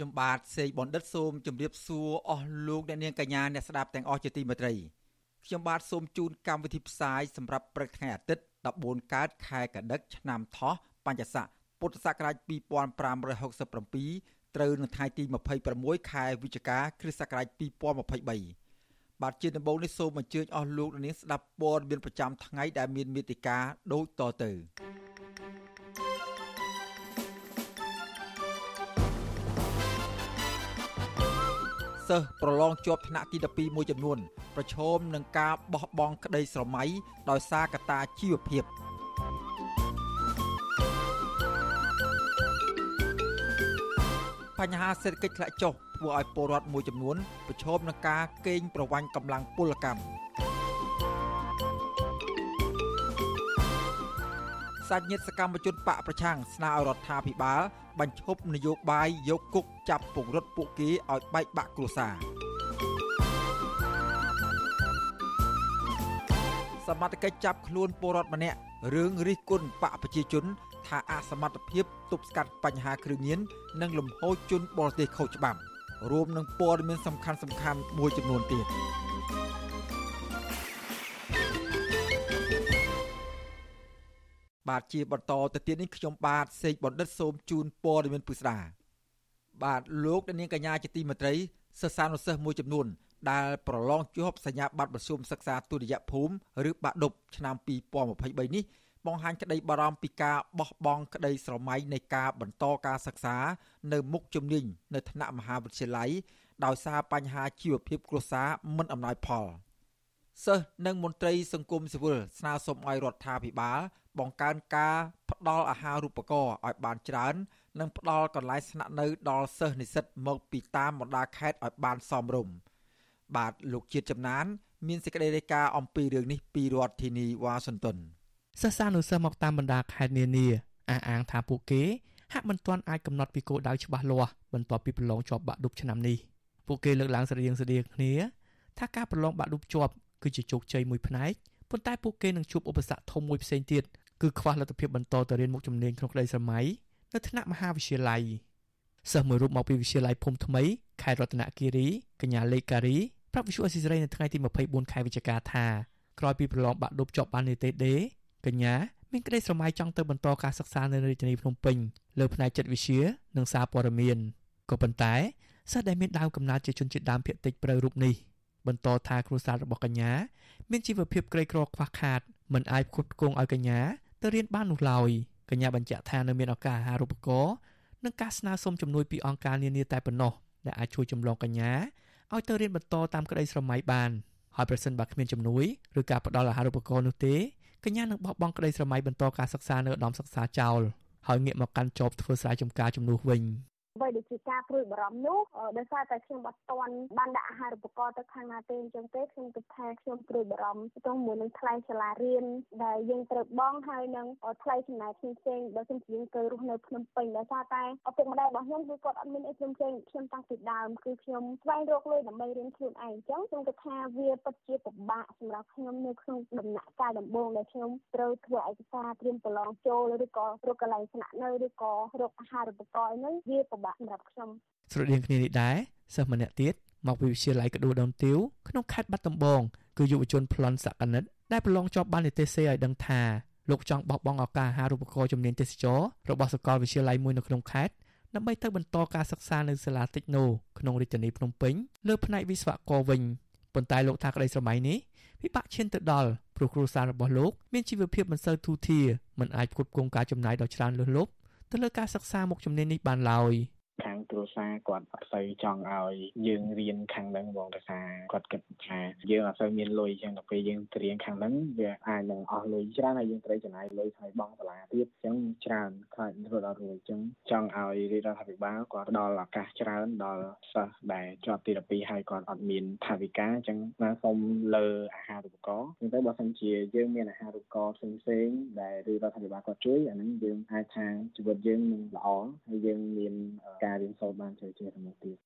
ខ្ញុំបាទសេកបណ្ឌិតសូមជម្រាបសួរអស់លោកអ្នកនាងកញ្ញាអ្នកស្ដាប់ទាំងអស់ជាទីមេត្រីខ្ញុំបាទសូមជូនកម្មវិធីផ្សាយសម្រាប់ព្រឹកថ្ងៃអាទិត្យ14កើតខែកដិកឆ្នាំថោះបញ្ញស័កពុទ្ធសករាជ2567ត្រូវនៅថ្ងៃទី26ខែវិច្ឆិកាគ្រិស្តសករាជ2023បាទជាដំបូងនេះសូមអញ្ជើញអស់លោកអ្នកនាងស្ដាប់ព័ត៌មានប្រចាំថ្ងៃដែលមានមេតិការដូចតទៅ សិស្សប្រឡងជាប់ថ្នាក់ទី12មួយចំនួនប្រឈមនឹងការបោះបង់ក្តីស្រមៃដោយសារកត្តាជីវភាពបញ្ហាសេដ្ឋកិច្ចធ្លាក់ចុះធ្វើឲ្យពលរដ្ឋមួយចំនួនប្រឈមនឹងការកេងប្រវ័ញ្ចកម្លាំងពលកម្ម សាច់ញាតិសកម្មជនបកប្រឆាំងស្នើឲ្យរដ្ឋាភិបាលបញ្ឈប់នយោបាយយកគុកចាប់ពង្រត់ពួកគេឲ្យបែកបាក់គ្រួសារសមត្ថកិច្ចចាប់ខ្លួនពលរដ្ឋម្នាក់រឿងរិះគន់បកប្រជាជន ថាអសមត្ថភាពទប់ស្កាត់បញ្ហាគ្រឿងញៀននិងលំហូរជនបរទេសខុសច្បាប់រួមនឹងព័ត៌មានសំខាន់សំខាន់មួយចំនួនទៀត បាទជាបន្តទៅទៀតនេះខ្ញុំបាទសេកបណ្ឌិតសូមជូនព័ត៌មានពិស្ដាបាទលោកនាងកញ្ញាជាទីមេត្រីសិស្សានុសិស្សមួយចំនួនដែលប្រឡងជាប់សញ្ញាបត្រមធ្យមសិក្សាទុតិយភូមិឬបាក់ឌុបឆ្នាំ2023នេះបង្ហាញក្តីបារម្ភពីការបោះបង់ក្តីស្រមៃនៃការបន្តការសិក្សា នៅមុខជំនាញនៅថ្នាក់មហាវិទ្យាល័យដោយសារបញ្ហាជីវភាពគ្រួសារមិនអំណោយផលសិស្សនិងមន្ត្រីសង្គមស៊ីវិលស្នើសុំឲ្យរដ្ឋាភិបាល បង្កើនការផ្ដល់អាហារូបករណ៍ឲ្យបានច្រើន និងផ្ដល់កន្លែងស្នាក់នៅដល់សិស្សនិស្សិតមកពីតាមបណ្ដាខេត្តឲ្យបានសមរម្យបាទលោកជាតិចំណាន មានសេចក្តីរាយការណ៍អំពីរឿងនេះពីរដ្ឋធានីវ៉ាស៊ីនតោនសិស្សានុសិស្សមកតាមបណ្ដាខេត្តនានាអះអាងថាពួកគេហាក់មិនទាន់អាចកំណត់ពីគោលដៅច្បាស់លាស់បន្ទាប់ពីប្រឡងជាប់បាក់ឌុបឆ្នាំនេះពួកគេលើកឡើងស្រដៀងស្រដៀងគ្នាថាការប្រឡងបាក់ឌុបជាប់គឺជាជោគជ័យមួយផ្នែក ប៉ុន្តែពួកគេនឹងជួបឧបសគ្គធំមួយផ្សេងទៀតគឺខ្វះលទ្ធភាពបន្តទៅរៀនមុខជំនាញក្នុងក្តីស្រមៃនៅថ្នាក់មហាវិទ្យាល័យសិស្សមួយរូបមកពីវិទ្យាល័យភូមិថ្មីខេត្តរតនគិរីកញ្ញាលេខការីប្រាប់វិទ្យុអស៊ីសេរីនៅថ្ងៃទី24ខែវិច្ឆិកាថាក្រោយពីប្រឡងបាក់ឌុបជាប់បាននីតិដេកញ្ញាមានក្តីស្រមៃចង់ទៅបន្តការសិក្សានៅរាជធានីភ្នំពេញលើផ្នែកចិត្តវិទ្យានិងសារព័ត៌មានក៏ប៉ុន្តែសិស្សដែលមានដើមកំណើតជាជនជាតិដើមភាគតិចប្រៅរូបនេះ បន្តថាគ្រួសាររបស់កញ្ញាមានជីវភាពក្រីក្រខ្វះខាតមិនអាចផ្គត់ផ្គង់ឲ្យកញ្ញាទៅរៀនបាននោះឡើយកញ្ញាបញ្ជាក់ថានៅមានឱកាសអាហារូបករណ៍និងការស្នើសុំជំនួយពីអង្គការនានាតែប៉ុណ្ណោះដែលអាចជួយចម្លងកញ្ញាឲ្យទៅរៀនបន្តតាមក្តីស្រមៃបានហើយប្រសិនបើគ្មានជំនួយឬការផ្ដល់អាហារូបករណ៍នោះទេកញ្ញានឹងបោះបង់ក្តីស្រមៃបន្តការសិក្សានៅឧត្តមសិក្សាចោលហើយងាកមកកាន់ចប់ធ្វើស្រែចម្ការជំនួសវិញ អ្វីដែលជាការព្រួយបារម្ភនោះដោយសារតែខ្ញុំអត់ទាន់បានដាក់អាហារូបករណ៍ទៅខាងណាទេអញ្ចឹងទេខ្ញុំគិតថាខ្ញុំព្រួយបារម្ភទៅមួយនឹងថ្លៃសាលារៀនដែលយើងត្រូវបង់ហើយនឹងថ្លៃចំណាយផ្សេងៗបើសិនជាយើងទៅរស់នៅភ្នំពេញដោយសារតែឪពុកម្ដាយរបស់ខ្ញុំគឺគាត់អត់មានអីផ្សេងៗខ្ញុំតាំងពីដើមគឺខ្ញុំស្វែងរកលុយដើម្បីរៀនខ្លួនឯងអញ្ចឹងខ្ញុំគិតថាវាពិតជាពិបាកសម្រាប់ខ្ញុំនៅក្នុងដំណាក់កាលដំបូងដែលខ្ញុំត្រូវធ្វើឯកសារត្រៀមប្រឡងចូលឬក៏រកកន្លែងស្នាក់នៅឬក៏រកអាហារូបករណ៍ហ្នឹងវាពិបាកសម្រាប់ខ្ញុំស្រដៀងគ្នានេះដែរសិស្សម្នាក់ទៀតមកពីវិទ្យាល័យកដួលដូនទាវក្នុងខេត្តបាត់ដំបងគឺយុវជនប្លន់សកនិតដែលប្រឡងជាប់បាននិទេសសេឲ្យដឹងថាលោកចង់បោះបង់ឱកាសអាហារូបករណ៍ជំនាញទេសចររបស់សាកលវិទ្យាល័យមួយនៅក្នុងខេត្តដើម្បីទៅបន្តការសិក្សានៅសាលាតិចណូក្នុងរាជធានីភ្នំពេញលើផ្នែកវិស្វករវិញប៉ុន្តែលោកថាក្តីស្រមៃនេះពិបាកឈានទៅដល់ព្រោះគ្រួសាររបស់លោកមានជីវភាពមិនសូវធូរធារមិនអាចផ្គត់ផ្គង់ការចំណាយដ៏ច្រើនលើសលប់ ទៅលើការសិក្សាមុខជំនាញនេះបានឡើយ ខាងគ្រួសារគាត់អត់សូវចង់ឲ្យយើងរៀនខាងហ្នឹងបងដោយសារគាត់គិតថាយើងអត់សូវមានលុយអញ្ចឹងដល់ពេលយើងទៅរៀនខាងហ្នឹងវាអាចនឹងអស់លុយច្រើនហើយយើងត្រូវចំណាយលុយថ្លៃបង់សាលាទៀតអញ្ចឹងច្រើនខ្លាចរត់អត់រួចអញ្ចឹងចង់ឲ្យរាជរដ្ឋាភិបាលគាត់ផ្ដល់ឱកាសច្រើនដល់សិស្សដែលជាប់ទី12ហើយគាត់អត់មានថវិកាអញ្ចឹងណាសូមលើអាហារូបករណ៍អញ្ចឹងបើសិនជាយើងមានអាហារូបករណ៍ផ្សេងៗដែលរាជរដ្ឋាភិបាលគាត់ជួយអាហ្នឹងយើងអាចថាជីវិតយើងនឹងល្អហើយយើងមានការរៀនសូត្របានជឿជាទៅមុខទៀត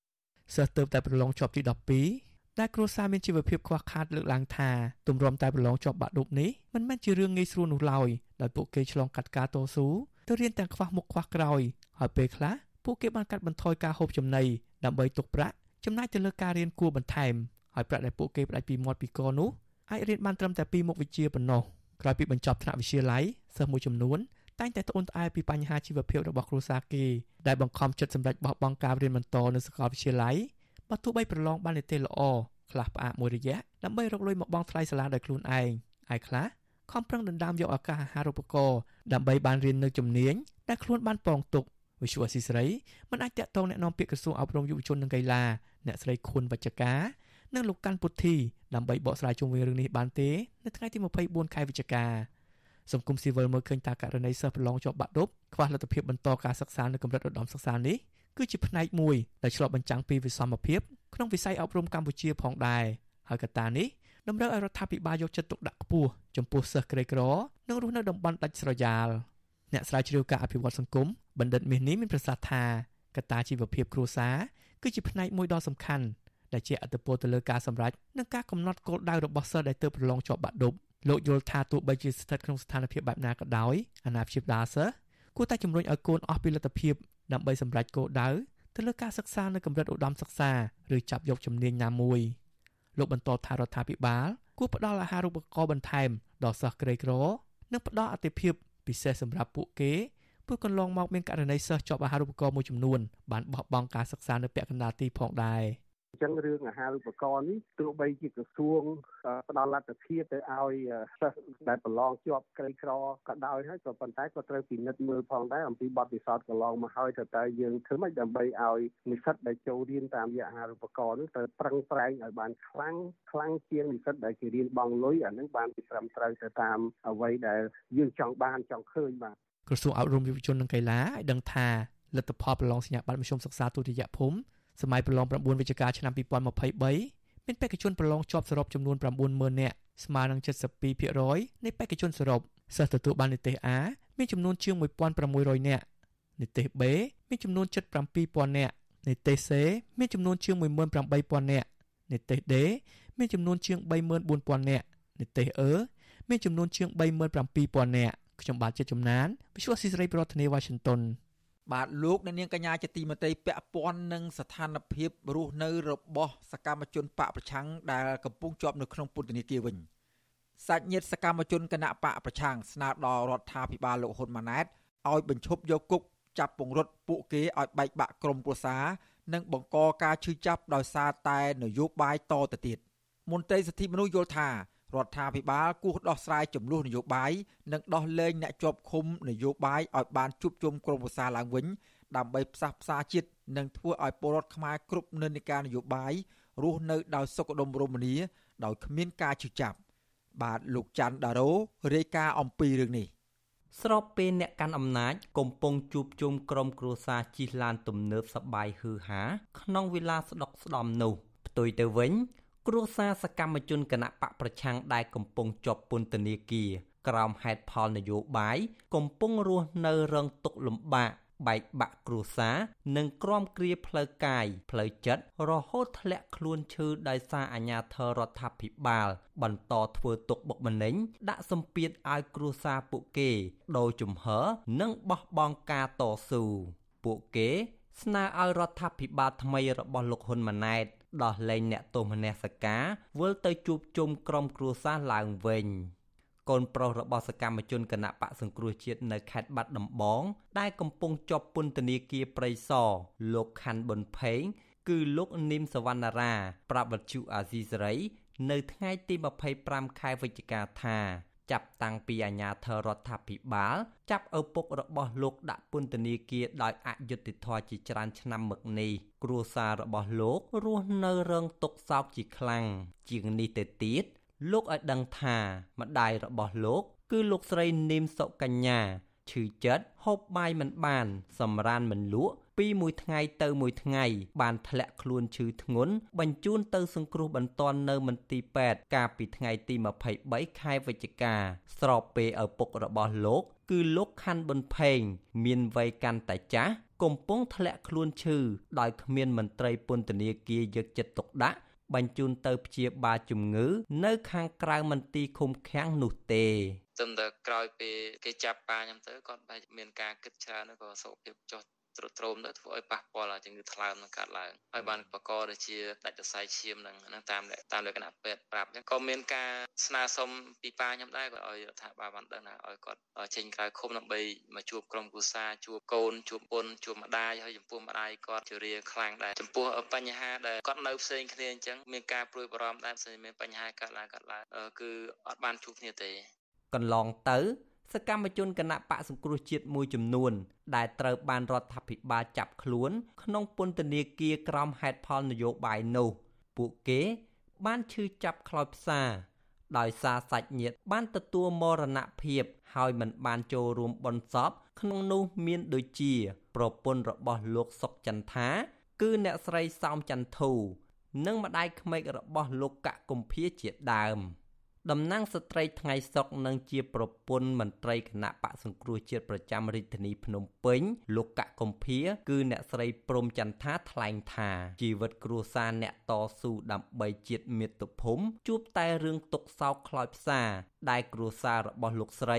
សិស្សទៅតែប្រឡងជាប់ទី12ដែលគ្រួសារមានជីវភាពខ្វះខាតលើកឡើងថាទម្រាំតែប្រឡងជាប់បាក់ឌុបនេះមិនមែនជារឿងងាយស្រួលនោះឡើយដោយពួកគេឆ្លងកាត់ការតស៊ូទៅរៀនទាំងខ្វះមុខខ្វះក្រោយហើយពេលខ្លះពួកគេបានកាត់បន្ថយការហូបចំណីដើម្បីទុកប្រាក់ចំណាយទៅលើការរៀនគួរបន្ថែមហើយប្រាក់ដែលពួកគេផ្ដាច់ពីមាត់ពីកនោះអាចរៀនបានត្រឹមតែពីមុខវិជ្ជាប៉ុណ្ណោះក្រោយពីបញ្ចប់ថ្នាក់វិទ្យាល័យសិស្សមួយចំនួន តែងតែត្អូញត្អែពីបញ្ហាជីវភាពរបស់គ្រួសារគេដែលបង្ខំចិត្តសម្រេចបោះបង់ការរៀនបន្តនៅសាកលវិទ្យាល័យបើទោះបីប្រឡងបាននិទេសល្អខ្លះផ្អាកមួយរយៈដើម្បីរកលុយមកបង់ថ្លៃសាលាដោយខ្លួនឯងឯខ្លះខំប្រឹងដណ្ដើមយកឱកាសអាហារូបករណ៍ដើម្បីបានរៀននៅជំនាញដែលខ្លួនបានពងទុកវិសុវអសីស្រីមិនអាចតាក់ទងแนะនាំពាក្យក្រសួងអប់រំយុវជននិងកីឡាអ្នកស្រីខុនវចកានិងលោកកាន់ពុទ្ធីដើម្បីបកស្រាយជុំវិញរឿងនេះបានទេនៅថ្ងៃទី24ខែវិច្ឆិកា សង្គមស៊ីវិលមើលឃើញថាករណីសិស្សប្រឡងជាប់បាក់ឌុបខ្វះលទ្ធភាពបន្តការសិក្សានៅកម្រិតឧត្តមសិក្សានេះគឺជាផ្នែកមួយដែលឆ្លុះបញ្ចាំងពីវិសមភាពក្នុងវិស័យអប់រំកម្ពុជាផងដែរហើយកត្តានេះតម្រូវឲ្យរដ្ឋាភិបាលយកចិត្តទុកដាក់ខ្ពស់ចំពោះសិស្សក្រីក្រនិងរស់នៅតំបន់ដាច់ស្រយាលអ្នកស្រាវជ្រាវការអភិវឌ្ឍសង្គមបណ្ឌិតមាសនេះមានប្រសាសន៍ថាកត្តាជីវភាពគ្រួសារគឺជាផ្នែកមួយដ៏សំខាន់ដែលជាអត្តពលទៅលើការសម្រេចនិងការកំណត់គោលដៅរបស់សិស្សដែលទើបប្រឡងជាប់បាក់ឌុប លោកយល់ថាទោះបីជាស្ថិតក្នុងស្ថានភាពបែបណាក៏ដោយអាណាព្យាបាលសិស្សគួរតែជំរុញឲ្យកូនអស់ពីលទ្ធភាពដើម្បីសម្រេចគោលដៅទៅលើការសិក្សានៅកម្រិតឧត្តមសិក្សាឬចាប់យកជំនាញណាមួយលោកបន្តថារដ្ឋាភិបាលគួរផ្ដល់អាហារូបករណ៍បន្ថែមដល់សិស្សក្រីក្រនិងផ្ដល់អតិភិបពិសេសសម្រាប់ពួកគេព្រោះកន្លងមកមានករណីសិស្សជាប់អាហារូបករណ៍មួយចំនួនបានបោះបង់ការសិក្សានៅពាក់កណ្ដាលទីផងដែរ។ អញ្ចឹងរឿងអាហារូបករណ៍នេះទោះបីជាក្រសួងផ្ដល់លទ្ធភាពទៅឲ្យសិស្សដែលប្រឡងជាប់ក្រីក្រក៏ដោយហើយក៏ប៉ុន្តែក៏ត្រូវពិនិត្យមើលផងដែរអំពីបទពិសោធន៍កន្លងមកហើយទៅតើយើងធ្វើម៉េចដើម្បីឲ្យនិស្សិតដែលចូលរៀនតាមរយៈអាហារូបករណ៍នោះត្រូវប្រឹងប្រែងឲ្យបានខ្លាំងខ្លាំងជាងនិស្សិតដែលគេរៀនបង់លុយអានឹងបានពីត្រឹមត្រូវទៅតាមអ្វីដែលយើងចង់បានចង់ឃើញបាទក្រសួងអប់រំយុវជននិងកីឡាឲ្យដឹងថាលទ្ធផលប្រឡងសញ្ញាបត្រមធ្យមសិក្សាទុតិយភូមិ សម័យប្រឡង9វិច្ឆិកាឆ្នាំ2023មានបេក្ខជនប្រឡងជាប់សរុបចំនួន90000នាក់ស្មើនឹង72%នៃបេក្ខជនសរុបសិស្សទទួលបាននិទេស A មានចំនួនជាង1600នាក់និទេស B មានចំនួន77000នាក់និទេស C មានចំនួនជាង18000នាក់និទេស D មានចំនួនជាង34000នាក់និទេស E មានចំនួនជាង37000នាក់ខ្ញុំបាទជាជំនាញ Visual Society ប្រធានាទី Washington បាទលោកអ្នកនាងកញ្ញាជាទីមេត្រីពាក់ព័ន្ធនឹងស្ថានភាពរស់នៅរបស់សកម្មជនបកប្រឆាំងដែលកំពុងជាប់នៅក្នុងពន្ធនាគារវិញសាច់ញាតិសកម្មជនគណៈបកប្រឆាំងស្នើដល់រដ្ឋាភិបាលលោកហ៊ុនម៉ាណែតឲ្យបញ្ឈប់យកគុកចាប់ពង្រត់ពួកគេឲ្យបែកបាក់ក្រុមគ្រួសារនិងបង្កការឈឺចាប់ដោយសារតែនយោបាយតទៅទៀតមន្ត្រីសិទ្ធិមនុស្សយល់ថា រដ្ឋាភិបាលគួរដោះស្រាយចំនួននយោបាយនិងដោះលែងអ្នកជាប់ឃុំនយោបាយឲ្យបានជួបជុំក្រុមប្រឹក្សាឡើងវិញដើម្បីផ្សះផ្សាជាតិនិងធ្វើឲ្យពលរដ្ឋខ្មែរគ្រប់និន្នាការនយោបាយរស់នៅដោយសុខដុមរមនាដោយគ្មានការឈឺចាប់ បាទលោកច័ន្ទដារ៉ូរាយការណ៍អំពីរឿងនេះស្របពេលអ្នកកាន់អំណាចកំពុងជួបជុំក្រុមគ្រួសារជិះឡានទំនើបសបាយហឺហា ក្នុងវិឡាស្ដុកស្ដំនោះផ្ទុយទៅវិញ គ្រួសារសកម្មជនគណៈបកប្រឆាំងដែលកំពុងជាប់ពន្ធនាគារក្រោមហេតុផលនយោបាយកំពុងរស់នៅរងទុក្ខលំបាកបែកបាក់គ្រួសារនិងក្រំគ្រាផ្លូវកាយផ្លូវចិត្តរហូតធ្លាក់ខ្លួនឈឺដោយសារអាញាធររដ្ឋាភិបាល បន្តធ្វើទុកបុកម្នេញដាក់សម្ពាធឲ្យគ្រួសារពួកគេដូរជំហរនិងបោះបង់ការតស៊ូពួកគេស្នើឲ្យរដ្ឋាភិបាលថ្មីរបស់លោកហ៊ុនម៉ាណែត ដោះលែងអ្នកទោសមនសិការវិលទៅជួបជុំក្រុមគ្រួសារឡើងវិញកូនប្រុសរបស់សកម្មជនគណៈបកសង្គ្រោះជាតិនៅខេត្តបាត់ដំបង ដែលកំពុងជាប់ពន្ធនាគារព្រៃសរលោកខាន់ប៊ុនផេងគឺលោកនីមសវណ្ណារា ប្រាប់វិទ្យុអាស៊ីសេរី នៅថ្ងៃទី25ខែវិច្ឆិកាថា ចាប់តាំងពីអាញាធររដ្ឋាភិបាលចាប់ឪពុករបស់លោកដាក់ពន្ធនាគារដោយអយុត្តិធម៌ជាច្រើនឆ្នាំមកនេះគ្រួសាររបស់លោករស់នៅរងទុក្ខសោកជាខ្លាំងជាងនេះទៅទៀតលោកឲ្យដឹងថាម្ដាយរបស់លោក គឺលោកស្រីនីមសុកញ្ញាឈឺចិត្តហូបបាយមិនបាន សម្រានមិនលក់ ពីមួយថ្ងៃទៅមួយថ្ងៃ បានធ្លាក់ខ្លួនឈឺធ្ងន់បញ្ជូនទៅសង្គ្រោះបន្ទាន់នៅមន្ទីរពេទ្យកាលពីថ្ងៃទី23ខែវិច្ឆិកាស្របពេលឪពុករបស់លោក គឺលោកខាន់ ប៊ុនផេង មានវ័យកាន់តែចាស់កំពុងធ្លាក់ខ្លួនឈឺដោយគ្មានមន្ត្រីពន្ធនាគារយកចិត្តទុកដាក់បញ្ជូនទៅព្យាបាលជំងឺ នៅខាងក្រៅមន្ទីរឃុំឃាំងនោះទេត្រឹមតែក្រោយពេលគេចាប់ប៉ាខ្ញុំទៅគាត់បែរមានការគិតច្រើនក៏សុខភាពចុះ ទ្រុឌទ្រោមទៅធ្វើឲ្យប៉ះពាល់ជំងឺថ្លើមនឹងកើតឡើងហើយបានបកកទៅជាដាច់សរសៃឈាមនឹងហ្នឹងតាមតាមលក្ខណៈពេទ្យប្រាប់អញ្ចឹងក៏មានការស្នើសុំពីប៉ាខ្ញុំដែរក៏ឲ្យរដ្ឋាភិបាលបានដឹងថាឲ្យគាត់ចេញក្រៅឃុំដើម្បីមកជួបក្រុមគ្រួសារជួបកូនជួបពុនជួបម្ដាយហើយចំពោះម្ដាយគាត់ជរាខ្លាំងដែរចំពោះបញ្ហាដែលគាត់នៅផ្សេងគ្នាអញ្ចឹងមានការព្រួយបារម្ភដែរផ្សេងមានបញ្ហាកើតឡើងកើតឡើងគឺអត់បានជួបគ្នាទេកន្លងទៅ សកម្មជនគណៈបកសង្គ្រោះជាតិមួយចំនួន ដែលត្រូវបានរដ្ឋាភិបាលចាប់ខ្លួន ក្នុងពន្ធនាគារក្រោមហេតុផលនយោបាយនោះ ពួកគេបានឈឺចាប់ខ្លោចផ្សាដោយសារសាច់ញាតិបានទទួលមរណភាព ហើយមិនបានចូលរួមបុណ្យសពក្នុងនោះមានដូចជា ប្រពន្ធរបស់លោកសុកចន្ទថា គឺអ្នកស្រីសោមចន្ទធូនិងម្ដាយក្មេករបស់លោកកកុម្ភាជាដើម។ តំណាងស្ត្រីថ្ងៃសុកនិងជាប្រពន្ធមន្ត្រីគណៈបកសង្គ្រោះជាតិប្រចាំរាជធានីភ្នំពេញលោកកកកំភាគឺអ្នកស្រីព្រំចន្ទថាថ្លែងថាជីវិតគ្រួសារអ្នកតស៊ូដើម្បីជាតិមាតុភូមិជួបតែរឿងទុកសោកខ្លោចផ្សាដែលគ្រួសាររបស់លោកស្រី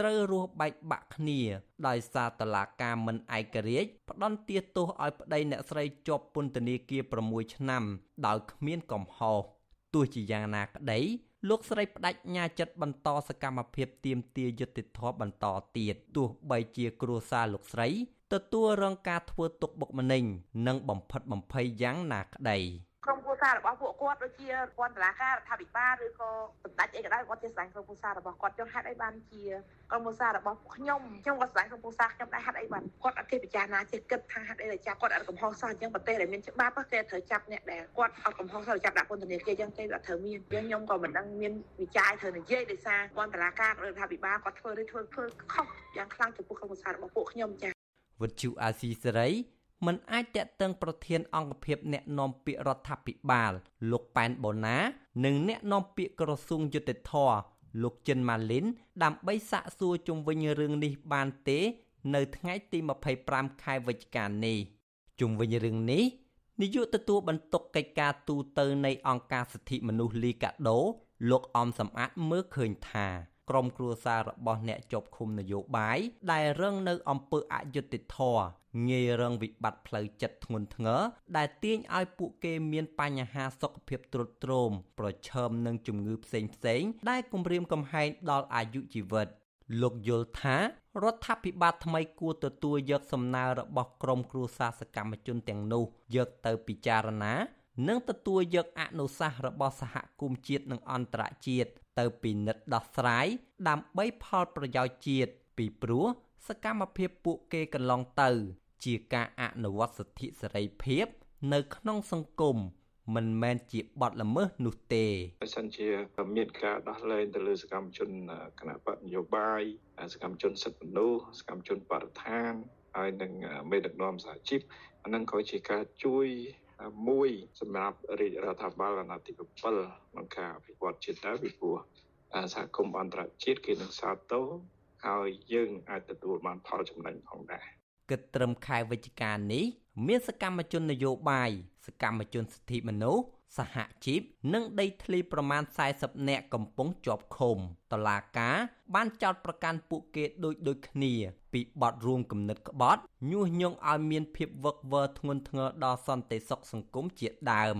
ត្រូវរស់បែកបាក់គ្នា ដោយសារតឡាការមិនឯករាជ្យផ្ដន់ទាទោសឲ្យប្តីអ្នកស្រីជាប់ពន្ធនាគារ6ឆ្នាំ ដោយគ្មានកំហុសទោះជាយ៉ាងណាក្តី លោកស្រីបដិញ្ញាចិត្តបន្តសកម្មភាពទៀមទាយុត្តិធម៌បន្តទៀតទោះបីជាគ្រួសារលោកស្រីទទួលរងការធ្វើទុកបុកម្នេញនិងបំផិតបំភ័យយ៉ាងណាក្តី ក្រុមគ្រួសាររបស់ពួកគាត់ដូចជាគាត់តឡាការរដ្ឋាភិបាលឬក៏សម្ដេចអីក៏ដោយគាត់ជាស្រឡាញ់ក្រុមគ្រួសាររបស់គាត់ចង់ហេតុអីបានជាក្រុមគ្រួសាររបស់ខ្ញុំខ្ញុំក៏ស្រឡាញ់ក្រុមគ្រួសារខ្ញុំដែរហេតុអីបានគាត់អត់គេពិចារណាចេះគិតថាហេតុអីដែលចាប់គាត់អត់កំហុសសោះអញ្ចឹងប្រទេសដែលមានច្បាប់គេត្រូវចាប់អ្នកដែលគាត់អត់កំហុសសោះចាប់ដាក់ពន្ធនាគារអញ្ចឹងទេវាត្រូវមានយើងខ្ញុំក៏មិនដឹងមានវិចារត្រូវនិយាយដោយសារគាត់តឡាការរដ្ឋាភិបាលគាត់ធ្វើឬធ្វើធ្វើខុសយ៉ាងខ្លាំងចំពោះក្រុមគ្រួសាររបស់ពួកខ្ញុំចាវិទ្យុអាស៊ីសេរី មិនអាចតាក់ទងប្រធានអង្គភិបអ្នកណែនាំពាក្យរដ្ឋាភិបាល លោកប៉ែនបូណា និងអ្នកណែនាំពាក្យក្រសួងយុតិធធលោកចិនម៉ាលីន ដើម្បីសាកសួរជុំវិញរឿងនេះបានទេ នៅថ្ងៃទី25ខែវិច្ឆិកានេះជុំវិញរឿងនេះនាយកទទួលបន្ទុកកិច្ចការទូតទៅនៃអង្គការសិទ្ធិមនុស្សលីកាដូ លោកអំសំអាតមើលឃើញថាក្រុមគ្រួសាររបស់អ្នកជាប់ឃុំនយោបាយដែលរងនៅអំពើអយុត្តិធម៌ ងាយរងវិបត្តិផ្លូវចិត្តធ្ងន់ធ្ងរដែលទាញឲ្យពួកគេមានបញ្ហាសុខភាពទ្រុឌទ្រោមប្រឈមនឹងជំងឺផ្សេងផ្សេងដែលគំរាមកំហែងដល់អាយុជីវិតលោកយល់ថារដ្ឋាភិបាលថ្មីគួរទទួលយកសំណើរបស់ក្រមគ្រួសារសកម្មជនទាំងនោះយកទៅពិចារណានិងទទួលយកអនុសាសន៍របស់សហគមន៍ជាតិនិងអន្តរជាតិទៅពិនិត្យដោះស្រាយដើម្បីផលប្រយោជន៍ជាតិពីព្រោះសកម្មភាពពួកគេកន្លងទៅ ជាការអនុវត្តសិទ្ធិសេរីភាព នៅក្នុងសង្គមមិនមែនជាបទល្មើសនោះទេបើសិនជាមានការដោះលែងទៅលើសកម្មជនគណៈបកនយោបាយសកម្មជនសិទ្ធិមនុស្សសកម្មជនបរិស្ថានហើយនឹងមេដឹកនាំសហជីពអានឹងក៏ជាការជួយមួយសម្រាប់រាជរដ្ឋាភិបាលអាណត្តិទី7ក្នុងការអភិវឌ្ឍជាតិដែរពីព្រោះសហគមន៍អន្តរជាតិគេនឹងសាទរហើយយើងអាចទទួលបានផលចំណេញផងដែរ គិតត្រឹមខែវិច្ឆិកានេះមានសកម្មជននយោបាយសកម្មជនសិទ្ធិមនុស្សសហជីពនិងដីធ្លីប្រមាណ40នាក់កំពុងជាប់ឃុំតឡាការបានចោទប្រកាន់ពួកគេដូចដូចគ្នា ពីបទរួមគំនិតក្បត់ញុះញង់ឲ្យមានភាពវឹកវរធ្ងន់ធ្ងរដល់សន្តិសុខសង្គមជាដើម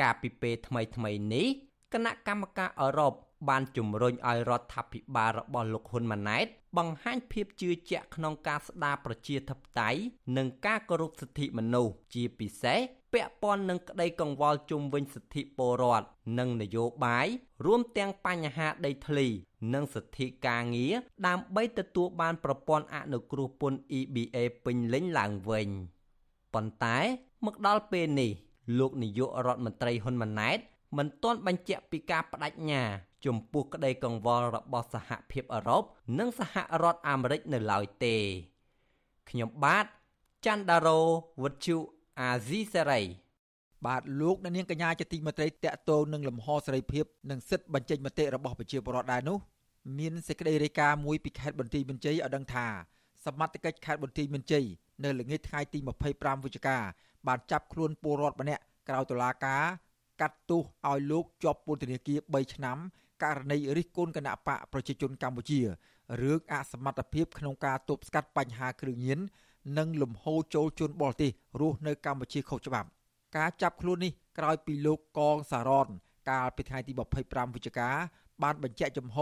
កាលពីពេលថ្មីថ្មីនេះគណៈកម្មការអឺរ៉ុប បានជំរុញឲ្យរដ្ឋាភិបាលរបស់លោកហ៊ុនម៉ាណែតបង្ហាញភាពជឿជាក់ក្នុងការស្ដារប្រជាធិបតេយ្យនិងការគោរពសិទ្ធិមនុស្សជាពិសេសពាក់ព័ន្ធនឹងក្តីកង្វល់ជុំវិញសិទ្ធិពលរដ្ឋនិងនយោបាយរួមទាំងបញ្ហាដីធ្លី និងសិទ្ធិការងារដើម្បីទទួលបានប្រព័ន្ធអនុគ្រោះពន្ធ EBA ពេញលេញឡើងវិញប៉ុន្តែមកដល់ពេលនេះលោកនាយករដ្ឋមន្ត្រីហ៊ុនម៉ាណែតមិនទាន់បញ្ជាក់ពីការបដិញ្ញា ចំពោះក្តីកង្វល់របស់សហភាពអឺរ៉ុបនិងសហរដ្ឋអាមេរិកនៅឡើយទេខ្ញុំបាទច័ន្ទដារោវុទ្ធុអាស៊ីសេរីបាទលោកអ្នកនាងកញ្ញាជាទីមេត្រីតកតងនឹងលំហសេរីភាពនិងសិទ្ធិបញ្ចេញមតិរបស់ប្រជាពលរដ្ឋដែរនោះមានសេចក្តីរាយការណ៍មួយពីខេត្តបន្ទាយមានជ័យឲ្យដឹងថាសមត្ថកិច្ចខេត្តបន្ទាយមានជ័យនៅល្ងាចថ្ងៃទី25វិច្ឆិកាបានចាប់ខ្លួនពលរដ្ឋម្នាក់ក្រៅតុលាការកាត់ទោសឲ្យលោកជាប់ពន្ធនាគារ3ឆ្នាំ ករណីរិះគន់គណៈបកប្រជាជនកម្ពុជារឿងអសមត្ថភាពក្នុងការទប់ស្កាត់បញ្ហាគ្រឿងញៀននិងលំហូរចូលជនបរទេសរស់នៅកម្ពុជាខុសច្បាប់ ការចាប់ខ្លួននេះក្រោយពីលោកកងសារ៉នកាលពីថ្ងៃទី25វិច្ឆិកាបានបញ្ជាក់ចំហ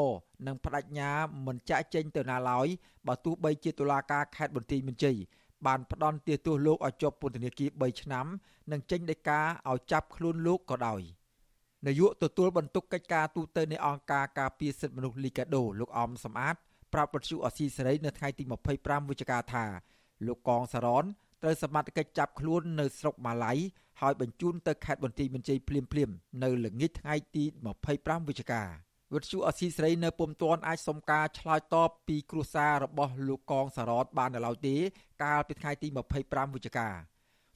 និងបដិញ្ញាមិនចាក់ចេញទៅណាឡើយបើទោះបីជាតុលាការខេត្តបន្ទាយមានជ័យបានផ្ដន់ទាទោសលោកឲ្យជាប់ពន្ធនាគារ3ឆ្នាំ និងចេញដីកាឲ្យចាប់ខ្លួនលោកក៏ដោយ នាយកទទួលបន្ទុកកិច្ចការទូតទៅនៃអង្គការការពារសិទ្ធិមនុស្សលីកាដូលោកអំសំអាតប្រាប់វិទ្យុអស៊ីសេរីនៅថ្ងៃទី25វិច្ឆិកាថាលោកកងសារ៉នត្រូវសមត្ថកិច្ចចាប់ខ្លួននៅស្រុកម៉ាឡៃហើយបញ្ជូនទៅខេត្តបន្ទាយមានជ័យភ្លាមៗនៅល្ងាចថ្ងៃទី25វិច្ឆិកាវិទ្យុអស៊ីសេរីនៅពុំទាន់អាចសុំការឆ្លើយតបពីគ្រួសាររបស់លោកកងសារ៉តបាននៅឡើយទេកាលពីថ្ងៃទី25វិច្ឆិកា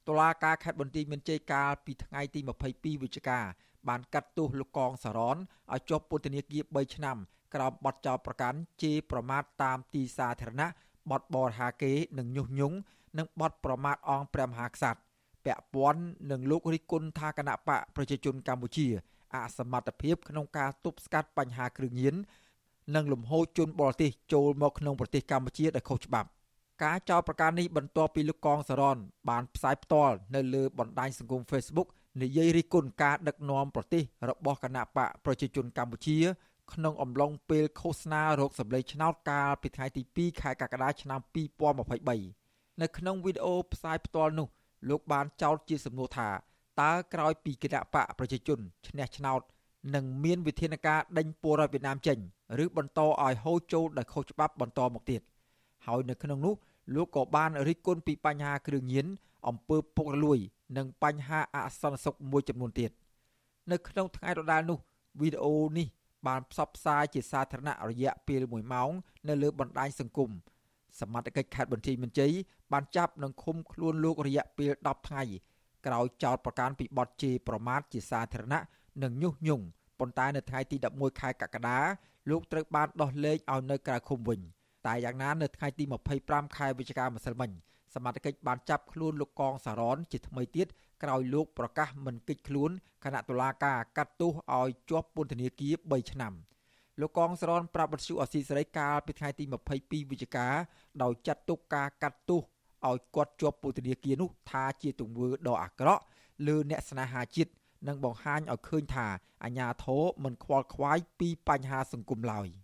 តុលាការខេត្តបន្ទាយមានជ័យកាលពីថ្ងៃទី22វិច្ឆិកា បានកាត់ទោសលោកកងសារ៉នឲ្យជាប់ពន្ធនាគារ3ឆ្នាំក្រោមបទចោទប្រកាន់ជេរប្រមាថតាមទីសាធារណៈបទបរហាគេនិងញុះញង់និងបទប្រមាថអង្គព្រះមហាក្សត្រពាក់ព័ន្ធនឹងលោករិះគន់ថាគណៈបកប្រជាជនកម្ពុជាអសមត្ថភាពក្នុងការទប់ស្កាត់បញ្ហាគ្រឿងញៀននិងលំហូរជនបរទេសចូលមកក្នុងប្រទេសកម្ពុជាដោយខុសច្បាប់ការចោទប្រកាន់នេះបន្ទាប់ពីលោកកងសរនបានផ្សាយផ្ទាល់នៅលើបណ្ដាញសង្គម Facebook និយាយរិះគន់ការដឹកនាំប្រទេសរបស់គណៈបកប្រជាជនកម្ពុជា ក្នុងអំឡុងពេលឃោសនារោគសម្លេងឆ្នោតកាលពីថ្ងៃទី2ខែកក្កដាឆ្នាំ2023នៅក្នុងវីដេអូផ្សាយផ្ទាល់នោះលោកបានចោទជាសំណួរថាតើក្រោយពីគណៈបកប្រជាជនឈ្នះឆ្នោតនឹងមានវិធានការដេញពលរដ្ឋវៀតណាមចេញឬបន្តឲ្យហូរចូលដោយខុសច្បាប់បន្តមកទៀតហើយនៅក្នុងនោះលោកក៏បានរិះគន់ពីបញ្ហាគ្រឿងញៀនអំពើពុករលួយ និងបញ្ហាអសន្តិសុខមួយចំនួនទៀតនៅក្នុងថ្ងៃដដែលនោះវីដេអូនេះបានផ្សព្វផ្សាយជាសាធារណៈរយៈពេល1ម៉ោងនៅលើបណ្ដាញសង្គមសមត្ថកិច្ចខេត្តបន្ទាយមានជ័យបានចាប់និងឃុំខ្លួនលោករយៈពេល10ថ្ងៃក្រោយចោទប្រកាន់ពីបទជេរប្រមាថជាសាធារណៈនិងញុះញង់ប៉ុន្តែនៅថ្ងៃទី11ខែកក្កដាលោកត្រូវបានដោះលែងឲ្យនៅក្រៅឃុំវិញតែយ៉ាងណានៅថ្ងៃទី25ខែវិច្ឆិកាម្សិលមិញ សមត្ថកិច្ចបានចាប់ខ្លួនលោកកងសារ៉នជាថ្មីទៀតក្រោយលោកប្រកាសមិនគេចខ្លួនគណៈតុលាការកាត់ទោសឲ្យជាប់ពន្ធនាគារ3ឆ្នាំលោកកងសរនប្រាប់បទសុអសីសេរីកាលពីថ្ងៃទី22វិច្ឆិកាដោយចាត់ទុកការកាត់ទោសឲ្យគាត់ជាប់ពន្ធនាគារនោះថាជាទង្វើដ៏អាក្រក់លើអ្នកស្នេហាជាតិនិងបង្ហាញឲ្យឃើញថាអាញាធរមិនខ្វល់ខ្វាយពីបញ្ហាសង្គមឡើយ។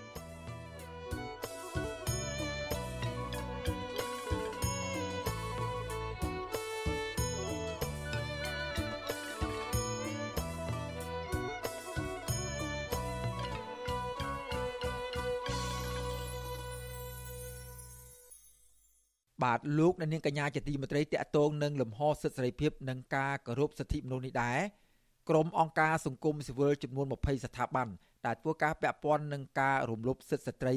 បាទលោកអ្នកនាងកញ្ញាជាទីមេត្រីតកតងនឹងលំហសិទ្ធិសេរីភាពនិងការគោរពសិទ្ធិមនុស្សនេះដែរក្រុមអង្គការសង្គមស៊ីវិលចំនួន20ស្ថាប័នដែលធ្វើការពាក់ព័ន្ធនឹងការរំលោភសិទ្ធិស្ត្រី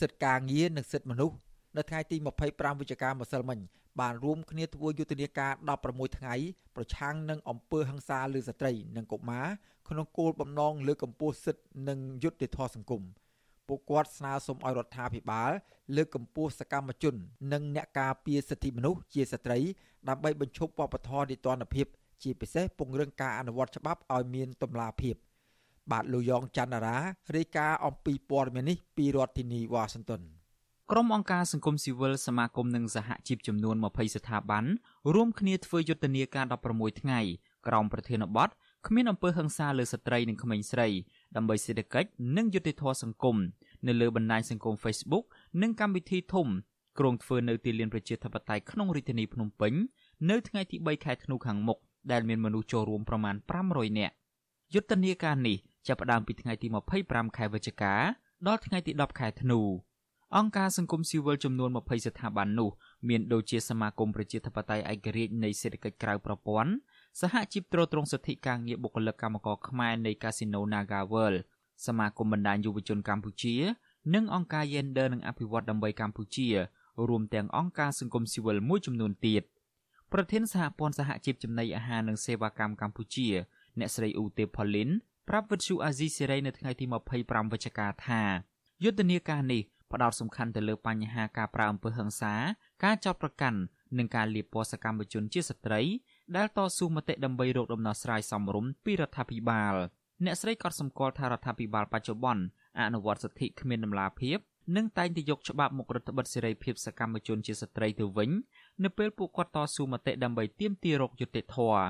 សិទ្ធិការងារនិងសិទ្ធិមនុស្សនៅថ្ងៃទី25វិច្ឆិកាម្សិលមិញបានរួមគ្នាធ្វើយុទ្ធនាការ16ថ្ងៃប្រឆាំងនឹងអំពើហិង្សាលើស្ត្រីនិងកុមារក្នុងគោលបំណងលើកកម្ពស់សិទ្ធិនិងយុត្តិធម៌សង្គម។ ពួកគាត់ស្នើសុំឲ្យរដ្ឋាភិបាល លើកកម្ពស់សកម្មជន និងអ្នកការពារសិទ្ធិមនុស្សជាស្ត្រីដើម្បីបញ្ឈប់វប្បធម៌នីតិរដ្ឋភាពជាពិសេសពង្រឹងការអនុវត្តច្បាប់ឲ្យមានតម្លាភាព បាទលោកយ៉ងច័ន្ទរារាយការណ៍អំពីព័ត៌មាននេះពីរដ្ឋធានីវ៉ាស៊ីនតោនក្រុមអង្គការសង្គមស៊ីវិលសមាគមនិងសហជីពចំនួន20ស្ថាប័នរួមគ្នាធ្វើយុទ្ធនាការ16ថ្ងៃក្រោមប្រធានបទគ្មានអំពើហិង្សាលើស្ត្រីនិងក្មេងស្រី ដើម្បីសេដ្ឋកិច្ចនិងយុត្តិធម៌សង្គមនៅលើបណ្ដាញសង្គម Facebook និងកម្មវិធីធំក្រុងធ្វើនៅទីលានប្រជាធិបតេយ្យក្នុងរាជធានីភ្នំពេញនៅថ្ងៃទី3ខែធ្នូខាងមុខដែលមានមនុស្សចូលរួមប្រមាណ500នាក់យុទ្ធនាការនេះចាប់ផ្ដើមពីថ្ងៃទី25ខែវិច្ឆិកាដល់ថ្ងៃទី10ខែធ្នូអង្គការសង្គមស៊ីវិលចំនួន20ស្ថាប័ននោះមានដូចជាសមាគមប្រជាធិបតេយ្យឯករាជ្យនៃសេដ្ឋកិច្ចក្រៅប្រព័ន្ធ សហជីពត្រួតត្រងសិទ្ធិការងារបុគ្គលិកកម្មករខ្មែរនៃកាស៊ីណូ Naga World សមាគមបណ្ដាញយុវជនកម្ពុជា និងអង្គការ Gender និងអភិវឌ្ឍដើម្បីកម្ពុជា រួមទាំងអង្គការសង្គមស៊ីវិលមួយចំនួនទៀតប្រធានសហព័ន្ធសហជីពចំណីអាហារនិងសេវាកម្មកម្ពុជា អ្នកស្រីអ៊ូទេផូលីនប្រាប់វិទ្យុអាស៊ីសេរីនៅថ្ងៃទី25វិច្ឆិកាថាយុទ្ធនាការនេះផ្ដោតសំខាន់ទៅលើបញ្ហាការប្រើអំពើហិង្សា ការចោទប្រកាន់និងការលាបពណ៌សកម្មជនជាស្ត្រី ដែលតស៊ូមតិដើម្បីរកដំណោះស្រាយសមរម្យពីរដ្ឋាភិបាលអ្នកស្រីក៏សម្គាល់ថារដ្ឋាភិបាលបច្ចុប្បន្នអនុវត្តសិទ្ធិគ្មានដំណាភាពនិងតែងតែយកច្បាប់មករដ្ឋបិទសេរីភាពសកម្មជនជាស្ត្រីទៅវិញនៅពេលពួកគាត់តស៊ូមតិដើម្បីទាមទាររកយុត្តិធម៌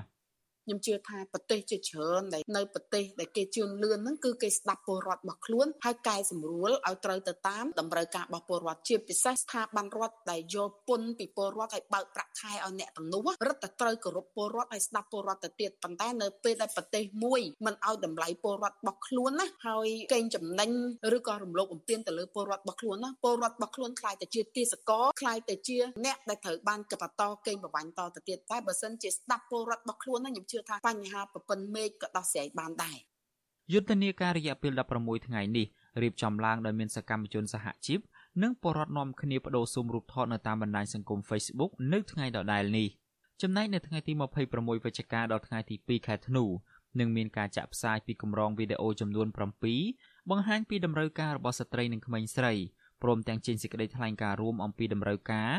ខ្ញុំជឿថាប្រទេសជាច្រើនដែលនៅប្រទេសដែលគេជឿនលឿនហ្នឹងគឺគេស្ដាប់ពលរដ្ឋរបស់ខ្លួនហើយកែសម្រួលឲ្យត្រូវទៅតាមតម្រូវការរបស់ពលរដ្ឋជាពិសេសស្ថាប័នរដ្ឋដែលយកពន្ធពីពលរដ្ឋឲ្យបើកប្រាក់ខែឲ្យអ្នកទាំងនោះរឹតតែត្រូវគោរពពលរដ្ឋឲ្យស្ដាប់ពលរដ្ឋទៅទៀតប៉ុន្តែនៅពេលដែលប្រទេសមួយមិនឲ្យតម្លៃពលរដ្ឋរបស់ខ្លួនណាហើយកេងចំណេញឬក៏រំលោភបំពានទៅលើពលរដ្ឋរបស់ខ្លួនណាពលរដ្ឋរបស់ខ្លួនខ្លាយទៅជាទាសករខ្លាយទៅជាអ្នកដែលត្រូវបានកបតកេងប្រវ័ញ្ចតទៅទៀតតែបើសិនជាស្ដាប់ពលរដ្ឋរបស់ខ្លួនណាខ្ញុំជឿថាបញ្ហាប្រព័ន្ធមេឃក៏ដោះស្រាយបានដែរយុទ្ធនាការរយៈពេល16ថ្ងៃនេះរៀបចំឡើងដោយមានសកម្មជនសហជីពនិងបរិវត្តនាំគ្នាបដូរស៊ុំរូបថតនៅតាមបណ្ដាញសង្គម Facebook នៅថ្ងៃដដែលនេះចំណែកនៅថ្ងៃទី26វិច្ឆិកាដល់ថ្ងៃទី2ខែធ្នូនឹងមានការចាក់ផ្សាយពីកម្រងវីដេអូចំនួន7បង្ហាញពីតម្រូវការរបស់ស្ត្រីនិងក្មេងស្រីព្រមទាំងចេញសេចក្តីថ្លែងការណ៍រួមអំពីតម្រូវការ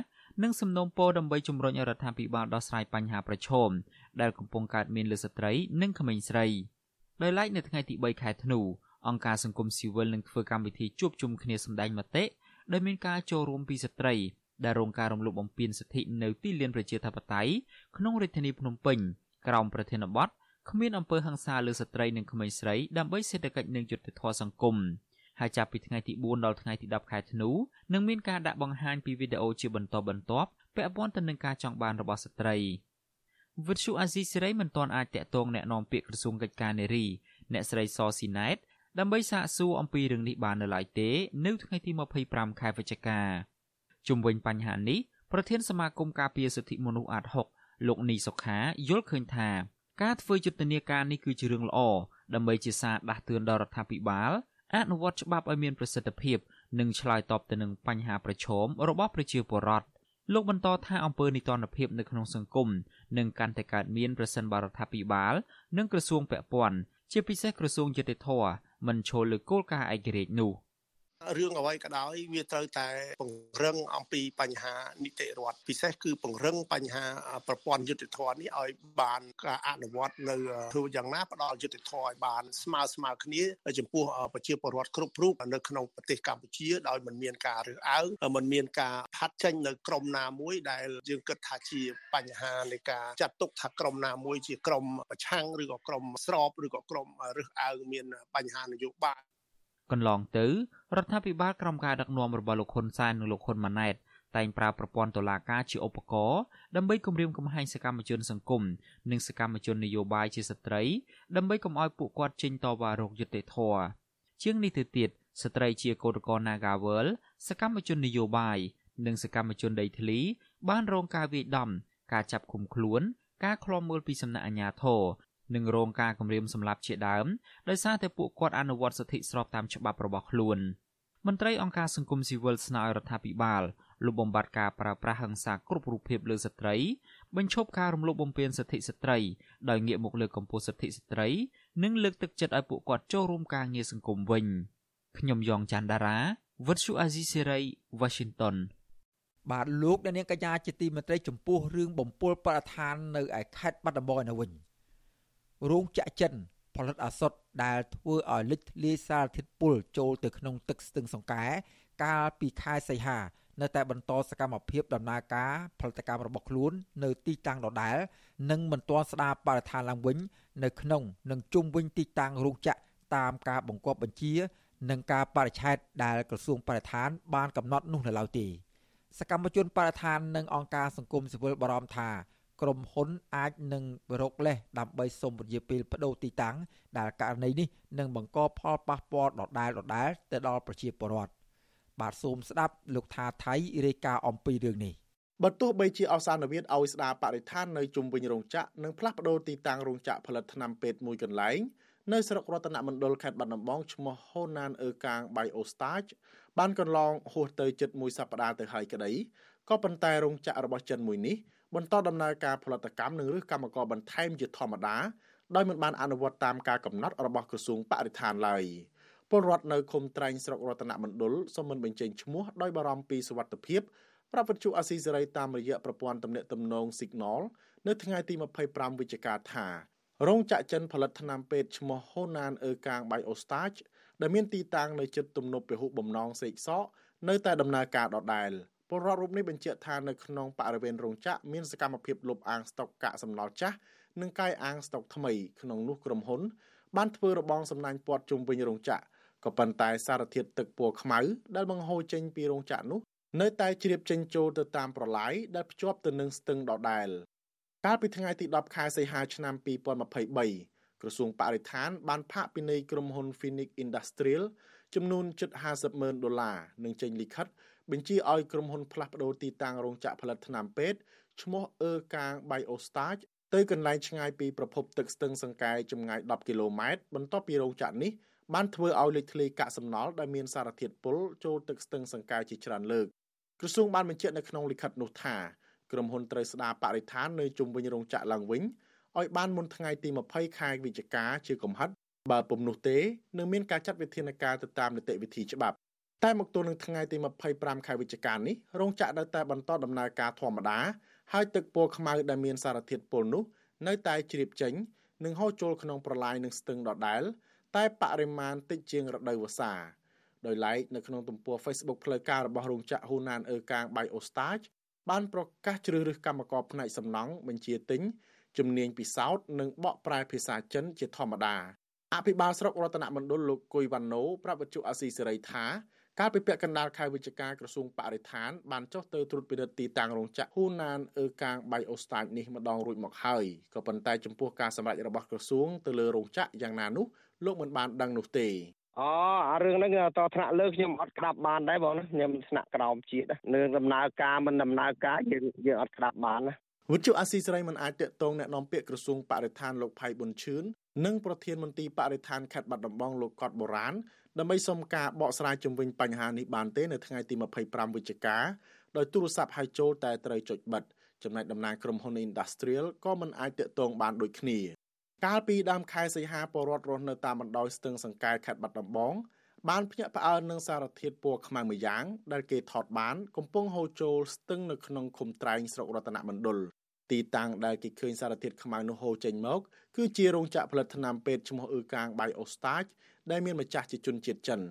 និងសំណូមពរដើម្បីជំរុញឲ្យរដ្ឋាភិបាលដោះស្រាយបញ្ហាប្រឈម ដែលកំពុងកើតមានលើស្ត្រីនិងក្មេងស្រីដោយឡែកនៅថ្ងៃទី3ខែធ្នូអង្គការសង្គមស៊ីវិលនឹងធ្វើកម្មវិធីជួបជុំគ្នាសម្ដែងមតិដោយមានការចូលរួមពីស្ត្រីដែលរងការរំលោភបំពានសិទ្ធិនៅទីលានប្រជាធិបតេយ្យក្នុងរាជធានីភ្នំពេញក្រោមប្រធានបទគ្មានអំពើហិង្សាលើស្ត្រីនិងក្មេងស្រីដើម្បីសេដ្ឋកិច្ចនិងយុត្តិធម៌សង្គមហើយចាប់ពីថ្ងៃទី4ដល់ថ្ងៃទី10ខែធ្នូនឹងមានការដាក់បង្ហាញពីវីដេអូជាបន្តបន្ទាប់ពាក់ព័ន្ធទៅនឹងការចង់បានរបស់ស្ត្រី វិទ្យុអាស៊ីសេរីមិនទាន់អាចតាក់ទងแนะនាំពាក្យក្រសួងកិច្ចការនារីអ្នកស្រីសស៊ីណែតដើម្បីសាកសួរអំពីរឿងនេះបាននៅឡើយទេនៅថ្ងៃទី25ខែវិច្ឆិកាជុំវិញបញ្ហានេះប្រធានសមាគមការពារសិទ្ធិមនុស្សអាត6លោកនីសុខាយល់ឃើញថាការធ្វើយុទ្ធនាការនេះគឺជារឿងល្អដើម្បីជាសារដាស់តឿនដល់រដ្ឋាភិបាលអនុវត្តច្បាប់ឲ្យមានប្រសិទ្ធភាពនិងឆ្លើយតបទៅនឹងបញ្ហាប្រឈមរបស់ប្រជាពលរដ្ឋ លោកបន្តថាអំពើនីតិរដ្ឋភាពនៅក្នុងសង្គមនឹងកាន់តែកើតមានប្រសិនបរដ្ឋាភិបាល និងក្រសួងពាក់ព័ន្ធជាពិសេសក្រសួងយុតិធធមិនឈលលើគោលការណ៍ឯករាជ្យនោះ រឿងអ្វីក៏ដោយវាត្រូវតែពង្រឹងអំពីបញ្ហានីតិរដ្ឋពិសេសគឺពង្រឹងបញ្ហាប្រព័ន្ធយុតិធម៌នេះឲ្យបានការអនុវត្តនៅធ្វើយ៉ាងណាផ្ដល់យុតិធម៌ឲ្យបានស្មើស្មើគ្នាចំពោះប្រជាពលរដ្ឋគ្រប់រូបនៅក្នុងប្រទេសកម្ពុជាដោយមិនមានការរើសអើងមិនមានការផាត់ចេញនៅក្រមណាមួយដែលយើងគិតថាជាបញ្ហានៃការចាត់ទុកថាក្រមណាមួយជាក្រមប្រឆាំងឬក៏ក្រមស្របឬក៏ក្រមរើសអើងមានបញ្ហានយោបាយ កន្លងទៅរដ្ឋាភិបាលក្រោមការដឹកនាំរបស់លោកហ៊ុនសែននិងលោកហ៊ុនម៉ាណែតតែងប្រើប្រព័ន្ធតុលាការជាឧបករណ៍ដើម្បីគម្រាមកំហែងសកម្មជនសង្គមនិងសកម្មជននយោបាយជាស្ត្រីដើម្បីកុំឲ្យពួកគាត់ចេញតវ៉ារោគយុត្តិធម៌ជាងនេះទៅទៀតស្ត្រីជាកោតក្រ Nagawal សកម្មជននយោបាយនិងសកម្មជនដីធ្លីបានរងការវាយដំការចាប់ឃុំខ្លួន ការឃ្លាំមើលពីសំណាក់អាជ្ញាធរ និងរងការគំរាមសម្លាប់ជាដើមដោយសារតែពួកគាត់អនុវត្តសិទ្ធិស្របតាមច្បាប់របស់ខ្លួនមន្ត្រីអង្គការសង្គមស៊ីវិលស្នើឲ្យរដ្ឋាភិបាលលុបបំបាត់ការប្រើប្រាស់ហិង្សាគ្រប់រូបភាពលើស្ត្រី បញ្ឈប់ការរំលោភបំពានសិទ្ធិស្ត្រីដោយងាកមកលើកកម្ពស់សិទ្ធិស្ត្រី និងលើកទឹកចិត្តឲ្យពួកគាត់ចូលរួមការងារសង្គមវិញខ្ញុំយ៉ងច័ន្ទដារាវិទ្យុអាស៊ីសេរី Washington បាទលោកអ្នកនាងកញ្ញាជាទីមេត្រីចំពោះរឿងបំពុលបរិស្ថាននៅឯខេត្តបាត់ដំបងនៅវិញ រោងចក្រចិនផលិតអាសុតដែលធ្វើឲ្យលេចធ្លាយសារធាតុពុលចូលទៅក្នុងទឹកស្ទឹងសង្កែកាលពីខែសីហានៅតែបន្តសកម្មភាពដំណើរការផលិតកម្មរបស់ខ្លួន នៅទីតាំងដដែលនិងមិនទាន់ស្ដារបរិស្ថានឡើងវិញ នៅក្នុងនិងជុំវិញទីតាំងរោងចក្រតាមការបង្គាប់បញ្ជានិងការបរិច្ឆេទដែលក្រសួងបរិស្ថាន បានកំណត់នោះនៅឡើយទេសកម្មជនបរិស្ថាននិងអង្គការសង្គមស៊ីវិលបារម្ភថា ក្រុមហ៊ុនអាចនឹងរកលេសដើម្បីសុំពន្យាពេលបដូរទីតាំងដែលករណីនេះនឹងបង្កផលប៉ះពាល់ដដែលដដែលទៅដល់ប្រជាពលរដ្ឋបាទសូមស្ដាប់លោកថាថៃរាយការណ៍អំពីរឿងនេះបើទោះបីជាអសានវិទ្យឲ្យស្ដារបរិស្ថាននៅជុំវិញរោងចក្រនិងផ្លាស់ប្ដូរទីតាំងរោងចក្រផលិតថ្នាំពេទ្យមួយកន្លែងនៅស្រុករតនមណ្ឌលខេត្តបាត់ដំបងឈ្មោះ Honan Erkang Biostage បានកន្លងហួសទៅជិតមួយសប្តាហ៍ទៅហើយក្តីក៏ប៉ុន្តែរោងចក្ររបស់ចិនមួយនេះ បន្តដំណើរការផលិតកម្មនិងឬកម្មករបន្ថែមជាធម្មតាដោយមិនបានអនុវត្តតាមការកំណត់របស់ក្រសួងបរិស្ថានឡើយពលរដ្ឋនៅឃុំត្រែងស្រុករតនមណ្ឌលសូមមិនបញ្ចេញឈ្មោះដោយបារម្ភពីសុវត្ថិភាពប្រាប់វិទ្យុអាស៊ីសេរីតាមរយៈប្រព័ន្ធទំនាក់ទំនង Signal នៅថ្ងៃទី25វិច្ឆិកាថារោងចក្រចិនផលិតថ្នាំពេទ្យឈ្មោះ Honan Erkang Biostage ដែលមានទីតាំងនៅជិតទំនប់ពហុបំណងសេកសកនៅតែដំណើរការដដែល។ ពលរដ្ឋរូបនេះបញ្ជាក់ថានៅក្នុងបរិវេណរោងចក្រមានសកម្មភាពលុបអាងស្តុកកាកសំណល់ចាស់និងកាយអាងស្តុកថ្មីក្នុងនោះក្រុមហ៊ុន បានធ្វើរបងសំណាញ់ព័ទ្ធជុំវិញរោងចក្រក៏ប៉ុន្តែសារធាតុទឹកពណ៌ខ្មៅដែលបង្ហូរចេញពីរោងចក្រនោះនៅតែជ្រាបចេញចូលទៅតាមប្រឡាយដែលភ្ជាប់ទៅនឹងស្ទឹងដដែលកាលពីថ្ងៃទី10ខែសីហាឆ្នាំ2023ក្រសួងបរិស្ថាន បានផាកពិន័យក្រុមហ៊ុន Phoenix Industrial ចំនួនជិត50ម៉ឺនដុល្លារនិងចេញលិខិត បញ្ជាឲ្យក្រុមហ៊ុនផ្លាស់ប្តូរទីតាំងរោងចក្រផលិតថ្នាំពេទ្យឈ្មោះអឺកាង Biostage ទៅកន្លែងឆ្ងាយពីប្រភពទឹកស្ទឹងសង្កែចម្ងាយ10គីឡូម៉ែត្របន្ទាប់ពីរោងចក្រនេះបានធ្វើឲ្យលេចធ្លាយកាកសំណល់ដែលមានសារធាតុពុលចូលទឹកស្ទឹងសង្កែជាច្រើនលើកក្រសួងបានបញ្ជាក់នៅក្នុងលិខិតនោះថាក្រុមហ៊ុនត្រូវស្ដារបរិស្ថាននៅជុំវិញរោងចក្រឡើងវិញឲ្យបានមុនថ្ងៃទី20ខែវិច្ឆិកាជាកំហិតបើពុំនោះទេនឹងមានការចាត់វិធានការទៅតាមនីតិវិធីច្បាប់ តែមកទល់នឹងថ្ងៃទី25ខែវិច្ឆិកានេះរោងចក្រនៅតែបន្តដំណើរការធម្មតាហើយទឹកពណ៌ខ្មៅដែលមានសារធាតុពុលនោះនៅតែជ្រាបចេញនិងហូរចូលក្នុងប្រឡាយនឹងស្ទឹងដដែលតែបរិមាណតិចជាងរដូវវស្សាដោយឡែកនៅក្នុងទំព័រ Facebook ផ្លូវការរបស់រោងចក្រ Hunan Erkang Biostage បានប្រកាសជ្រើសរើសកម្មករផ្នែកសំណង់បញ្ជាទិញជំនាញពិសោធន៍និងបកប្រែភាសាចិនជាធម្មតាអភិបាលស្រុករតនមណ្ឌលលោកគុយវ៉ាណូប្រាប់វិទ្យុអាស៊ីសេរីថា កាលពីពាក់កណ្ដាលខែវិច្ឆិកាក្រសួងបរិស្ថានបានចុះទៅត្រួតពិនិត្យទីតាំងរោងចក្រហ៊ូណានអឺកាងបៃអូស្តាចនេះម្ដងរួចមកហើយក៏ប៉ុន្តែចំពោះការសម្រេចរបស់ក្រសួងទៅលើរោងចក្រយ៉ាងណានោះលោកមិនបានដឹងនោះទេអូអារឿងហ្នឹងតថ្នាក់លើខ្ញុំអត់ក្តាប់បានដែរបងណាខ្ញុំថ្នាក់ក្រោមជាតិនឹងដំណើរការមិនដំណើរការយើងយើងអត់ក្តាប់បានណា វិទ្យុអាស៊ីសេរីមិនអាចតាក់ទងแนะនាំពាក្យក្រសួងបរិស្ថានលោកផៃប៊ុនឈឿននិងប្រធានមន្ត្រីបរិស្ថានខេត្តបាត់ដំបងលោកកតបូរានដើម្បីសុំការបកស្រាយជំវិញបញ្ហានេះបានទេនៅថ្ងៃទី25វិច្ឆិកា ដោយទូរស័ព្ទហៅចូលតែត្រូវចុចបិទចំណែកតំណាងក្រុមហ៊ុន Industrial ក៏មិនអាចតាក់ទងបានដូចគ្នាកាលពីដើមខែសីហាពលរដ្ឋរស់នៅតាមបណ្ដោយស្ទឹងសង្កែខេត្តបាត់ដំបង បានភ្ញាក់ផ្អើលនឹងសារធាតុពណ៌ខ្មៅមួយយ៉ាង ដែលគេថតបាន កំពុងហូរចូលស្ទឹងនៅក្នុងឃុំត្រែងស្រុករតនមណ្ឌលទីតាំងដែលគេឃើញសារធាតុខ្មៅនោះហូរចេញមក គឺជារោងចក្រផលិតថ្នាំពេទ្យឈ្មោះអ៊ឺកាងបៃអូស្តាចដែលមានម្ចាស់ជាជនជាតិចិន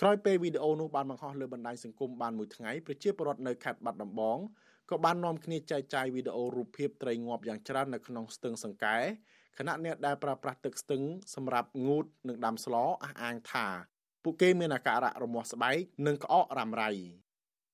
ក្រោយពេលវីដេអូនោះបានបង្ហោះលើបណ្ដាញសង្គមបានមួយថ្ងៃប្រជាពលរដ្ឋនៅខេត្តបាត់ដំបងក៏បាននាំគ្នាចែកចាយវីដេអូរូបភាពត្រីងាប់យ៉ាងច្រើននៅក្នុងស្ទឹងសង្កែខណៈអ្នកដែលប្រើប្រាស់ទឹកស្ទឹងសម្រាប់ងូតនិងដាំស្លអះអាងថា ពួកគេមានអាការៈរមាស់ស្បែកនិងក្អករ៉ាំរ៉ៃ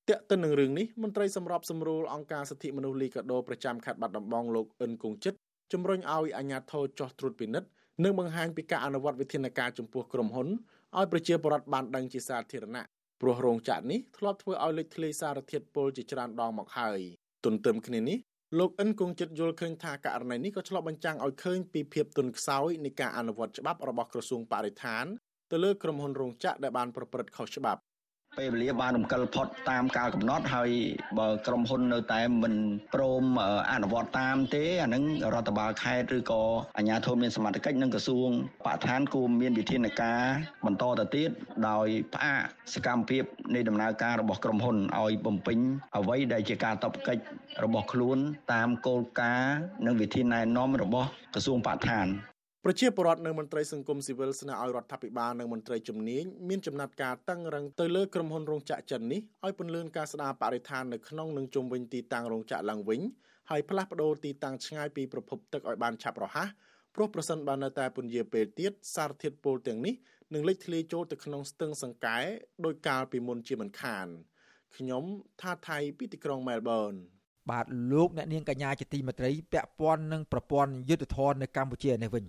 ទាក់ទិននឹងរឿងនេះមន្ត្រីសម្របសម្រួលអង្គការសិទ្ធិមនុស្សលីកាដូប្រចាំខេត្តបាត់ដំបងលោកអិនគង្ជិតជំរុញឲ្យអាជ្ញាធរចោះត្រួតពិនិត្យនិងបង្ហាញពីការអនុវត្តវិធានការចំពោះក្រុមហ៊ុនឲ្យប្រជាពលរដ្ឋបានដឹងជាសាធារណៈព្រោះរោងចក្រនេះធ្លាប់ធ្វើឲ្យលេចធ្លាយសារធាតុពុលជាច្រើនដងមកហើយទន្ទឹមគ្នានេះលោកអិនគង់ចិត្តយល់ឃើញថាករណីនេះក៏ឆ្លុះបញ្ចាំងឲ្យឃើញពីភាពទន់ខ្សោយនៃការអនុវត្តច្បាប់របស់ក្រសួងបរិស្ថាន ទៅលើក្រុមហ៊ុនរោងចក្រដែលបានប្រព្រឹត្តខុសច្បាប់ពេលវេលាបានរំកិលផុតតាមការកំណត់ហើយបើក្រុមហ៊ុននៅតែមិនព្រមអនុវត្តតាមទេអានឹងរដ្ឋបាលខេត្តឬក៏អាជ្ញាធរមានសមត្ថកិច្ចនិងក្រសួងបរិស្ថានគួរមានវិធានការបន្តទៅទៀតដោយផ្អាកសកម្មភាពនៃដំណើរការរបស់ក្រុមហ៊ុនឲ្យបំពេញអ្វីដែលជាការតបកិច្ចរបស់ខ្លួនតាមគោលការណ៍និងវិធានណែនាំរបស់ក្រសួងបរិស្ថាន ប្រជាពលរដ្ឋនិងមន្ត្រីសង្គមស៊ីវិលស្នើឲ្យរដ្ឋាភិបាលនិងមន្ត្រីជំនាញមានចំណាត់ការតឹងរឹងទៅលើក្រុមហ៊ុនរោងចក្រចិននេះឲ្យពន្លឿនការស្ដារបរិស្ថាននៅក្នុងនិងជុំវិញទីតាំងរោងចក្រឡើងវិញហើយផ្លាស់ប្ដូរទីតាំងឆ្ងាយពីប្រភពទឹកឲ្យបានឆាប់រហ័សព្រោះប្រសិនបើនៅតែពន្យាពេលទៀតសារធាតុពុលទាំងនេះនឹងលេចធ្លាយចូលទៅក្នុងស្ទឹងសង្កែដោយកាលពីមុនជាមិនខានខ្ញុំថាថៃពីទីក្រុងមែលប៊នបាទលោកអ្នកនាងកញ្ញាជាទីមេត្រីពាក់ព័ន្ធនឹងប្រព័ន្ធយុទ្ធធរនៅកម្ពុជានេះវិញ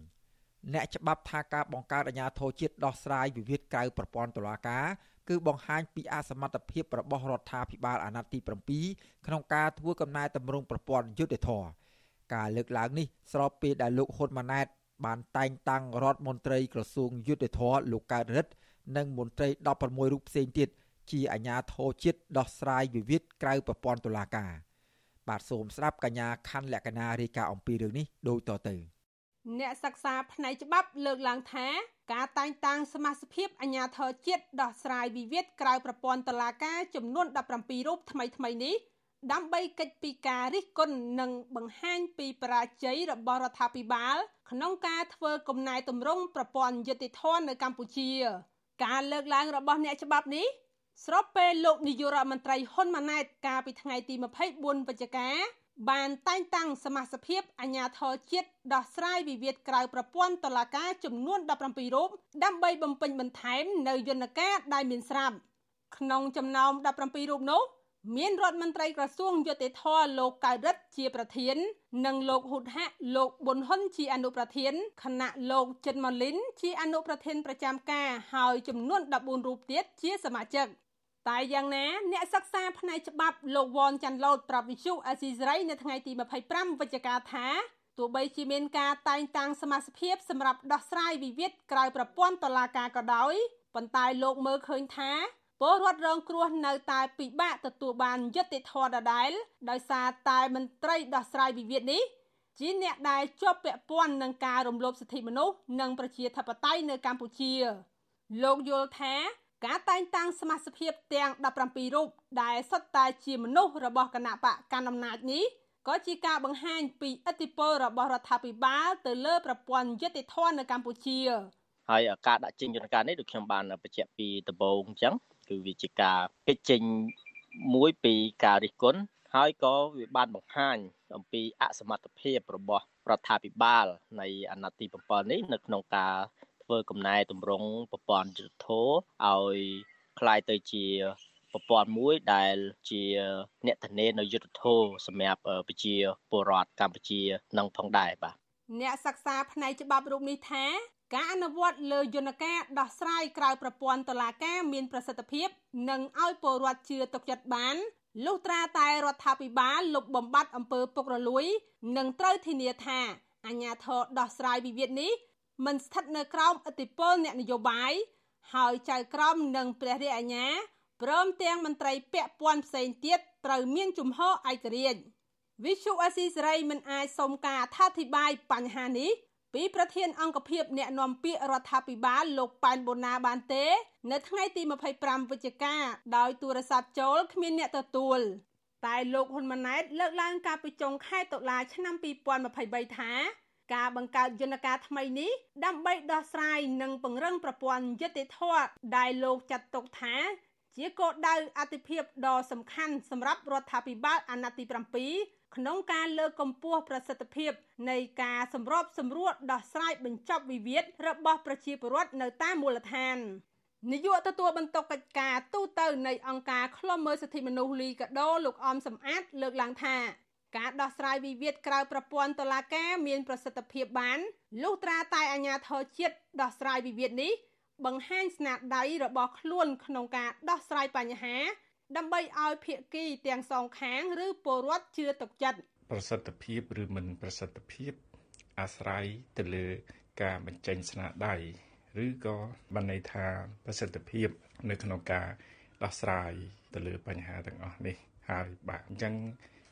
អ្នកច្បាប់ថាការបង្កើតអាជ្ញាធរជាតិដោះស្រាយវិវាទក្រៅប្រព័ន្ធតុលាការគឺបង្ហាញពីអសមត្ថភាពរបស់រដ្ឋាភិបាលអាណត្តិទី7ក្នុងការធ្វើកំណែតម្រង់ប្រព័ន្ធយុត្តិធម៌ការលើកឡើងនេះស្របពេលដែលលោកហ៊ុនម៉ាណែតបានតែងតាំងរដ្ឋមន្ត្រីក្រសួងយុត្តិធម៌លោកកើតរិទ្ធនិងមន្ត្រី16រូបផ្សេងទៀតជាអាជ្ញាធរជាតិដោះស្រាយវិវាទក្រៅប្រព័ន្ធតុលាការបាទសូមស្ដាប់កញ្ញាខណ្ឌលក្ខណារាយការណ៍អំពីរឿងនេះដូចតទៅ។ អ្នកសិក្សាផ្នែកច្បាប់លើកឡើងថាការតែងតាំងសមាជិកអាជ្ញាធរជាតិដោះស្រាយវិវាទក្រៅប្រព័ន្ធតុលាការចំនួន17រូបថ្មីថ្មីនេះដើម្បីកិច្ចពីការរិះគន់និងបង្ហាញពីបរាជ័យរបស់រដ្ឋាភិបាល ក្នុងការធ្វើគំណែទម្រង់ប្រព័ន្ធយុតិធម៌នៅកម្ពុជា ការលើកឡើងរបស់អ្នកច្បាប់នេះស្របពេលលោកនាយករដ្ឋមន្ត្រីហ៊ុនម៉ាណែតកាលពីថ្ងៃទី24វិច្ឆិកា បានតែងតាំងសមាជិកអាជ្ញាធរជាតិដោះស្រាយវិវាទក្រៅប្រព័ន្ធតុលាការចំនួន17រូបដើម្បីបំពេញបន្ថែមនៅយន្តការដែលមានស្រាប់ក្នុងចំណោម17រូបនោះមានរដ្ឋមន្ត្រីក្រសួងយុតិធម៌លោកកៅរិទ្ធជាប្រធាន និងលោកហ៊ុតហាក់លោកប៊ុនហ៊ុនជាអនុប្រធានគណៈលោកចិនម៉ូលីនជាអនុប្រធានប្រចាំការហើយចំនួន14រូបទៀតជាសមាជិក តែយ៉ាងណាអ្នកសិក្សាផ្នែកច្បាប់លោកវ៉នចាន់ឡូតប្រាប់វិសុអេស៊ីសរ៉ៃនៅថ្ងៃទី25វិច្ឆិកាថាទោះបីជាមានការតែងតាំងសមាជិកសម្រាប់ដោះស្រាយវិវាទក្រៅប្រព័ន្ធតុលាការក៏ដោយប៉ុន្តែលោកមើលឃើញថាពលរដ្ឋរងគ្រោះនៅតែពិបាកទទួលបានយុត្តិធម៌ដដែលដោយសារតែមន្ត្រីដោះស្រាយវិវាទនេះជាអ្នកដែលជាប់ពាក់ព័ន្ធនឹងការរំលោភសិទ្ធិមនុស្សនិងប្រជាធិបតេយ្យនៅកម្ពុជា លោកយល់ថា ការតែងតាំងសមាជិកទាំង17រូបដែលសុទ្ធតែជាមនុស្សរបស់គណៈបកកណ្ដាលអំណាចនេះក៏ជាការបង្ហាញពីឥទ្ធិពលរបស់រដ្ឋាភិបាលទៅលើប្រព័ន្ធយុតិធម៌នៅកម្ពុជាហើយការដាក់ចេញយន្តការនេះដូចខ្ញុំបានបញ្ជាក់ពីដំបូងអញ្ចឹងគឺវាជាការកិច្ចចេញមួយពីការរិះគន់ហើយក៏វាបានបង្ហាញអំពីអសមត្ថភាពរបស់រដ្ឋាភិបាលនៃអាណត្តិទី7នេះនៅក្នុងការ ធ្វើកំណែតម្រង់ប្រព័ន្ធយុទ្ធធរឲ្យคล้ายទៅជាប្រព័ន្ធមួយដែលជាអ្នកធានានៅយុទ្ធធរសម្រាប់ប្រជាពលរដ្ឋកម្ពុជានឹងផងដែរបាទអ្នកសិក្សាផ្នែកច្បាប់រូបនេះថាការអនុវត្តលើយន្តការដោះស្រាយក្រៅប្រព័ន្ធតុលាការមានប្រសិទ្ធភាពនិងឲ្យពលរដ្ឋជឿទុកចិត្តបានលុះត្រាតែរដ្ឋាភិបាលលុបបំបាត់អំពើពុករលួយនិងត្រូវធានាថាអាជ្ញាធរដោះស្រាយវិវាទនេះ មិនស្ថិតនៅក្រោមឥទ្ធិពលអ្នកនយោបាយហើយចៅក្រមនិងព្រះរាជអាជ្ញាព្រមទាំងមន្ត្រីពាក់ព័ន្ធផ្សេងទៀតត្រូវមានជំហរឯករាជ្យវិសុអស៊ីសេរីមិនអាចសុំការអធិប្បាយបញ្ហានេះពីប្រធានអង្គភិបអ្នកណែនាំពាក្យរដ្ឋាភិបាលលោកប៉ែនបូណាបានទេ នៅថ្ងៃទី25វិច្ឆិកាដោយទូរស័ព្ទចូលគ្មានអ្នកទទួលតែលោកហ៊ុនម៉ាណែតលើកឡើងការពីចុងខែតុលាឆ្នាំ2023ថា ការបង្កើតយន្តការថ្មីនេះដើម្បីដោះស្រាយនិងពង្រឹងប្រព័ន្ធយុតិធធដែលលោកចាត់ទុកថា ជាគោលដៅអតិភិបដ៏សំខាន់សម្រាប់រដ្ឋាភិបាលអាណត្តិទី7ក្នុងការលើកកម្ពស់ប្រសិទ្ធភាពនៃការសម្របសម្រួលដោះស្រាយបញ្ចប់វិវាទរបស់ប្រជាពលរដ្ឋនៅតាមមូលដ្ឋាននាយកទទួលបន្ទុកកិច្ចការទូតនៃអង្គការឃ្លាំមើលសិទ្ធិមនុស្សលីកាដូលោកអមសំអាតលើកឡើងថា ការដោះស្រាយវិវាទក្រៅប្រព័ន្ធតុលាការមានប្រសិទ្ធភាពបានលុះត្រាតែអាជ្ញាធរជាតិដោះស្រាយវិវាទនេះបង្ហាញស្នាដៃរបស់ខ្លួនក្នុងការដោះស្រាយបញ្ហា ដើម្បីឲ្យភាគីទាំងសងខាង ឬពលរដ្ឋជឿទុកចិត្តប្រសិទ្ធភាពឬមិនប្រសិទ្ធភាព អាស្រ័យទៅលើការបញ្ចេញស្នាដៃឬក៏បានន័យថាប្រសិទ្ធភាព នៅក្នុងការដោះស្រាយទៅលើបញ្ហាទាំងអស់នេះហើយបាទអញ្ចឹង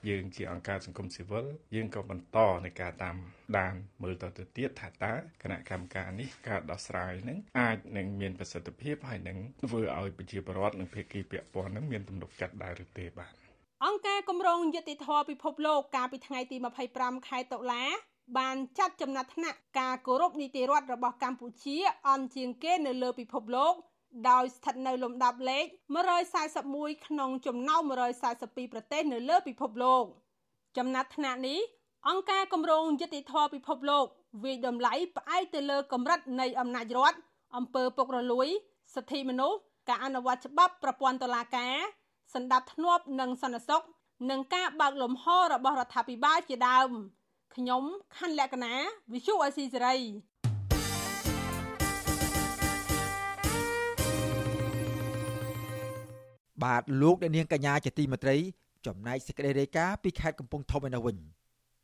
យើងជាអង្គការសង្គមស៊ីវិលយើងក៏បន្តในការតាមដានមើលតទៅទៀតថាតើគណៈកម្មការនេះការដោះស្រាយនឹងអាចនឹងមានប្រសិទ្ធភាពហើយនឹងធ្វើឲ្យប្រជាពលរដ្ឋនិងភាគីពាក់ព័ន្ធនឹងមានទំនុកចិត្តដែរឬទេបាទអង្គការគម្រោងយុតិធធពិភពលោកកាលពីថ្ងៃទី25ខែតុលាបានចាត់ចំណាត់ថ្នាក់ការគោរពនីតិរដ្ឋរបស់កម្ពុជាអន់ជាងគេនៅលើពិភពលោក ដោយស្ថិតនៅលំដាប់លេខ141ក្នុងចំណោម142ប្រទេសនៅលើពិភពលោកចំណាត់ថ្នាក់នេះអង្គការគម្រោងយុតិធធពិភពលោកវិយតម្លៃផ្អែកទៅលើកម្រិតនៃអំណាចរដ្ឋអំពើពុករលួយសិទ្ធិមនុស្សការអនុវត្តច្បាប់ប្រព័ន្ធតុលាការសន្តិភាពនិងសន្តិសុខនិងការបើកលំហរបស់រដ្ឋាភិបាលជាដើមខ្ញុំខណ្ឌលក្ខណា Visual Asia សេរី បាទលោកអ្នកនាងកញ្ញាជាទីមេត្រី ចំណែកសេចក្តីរាយការណ៍ពីខេត្តកំពង់ធំឯនោះវិញ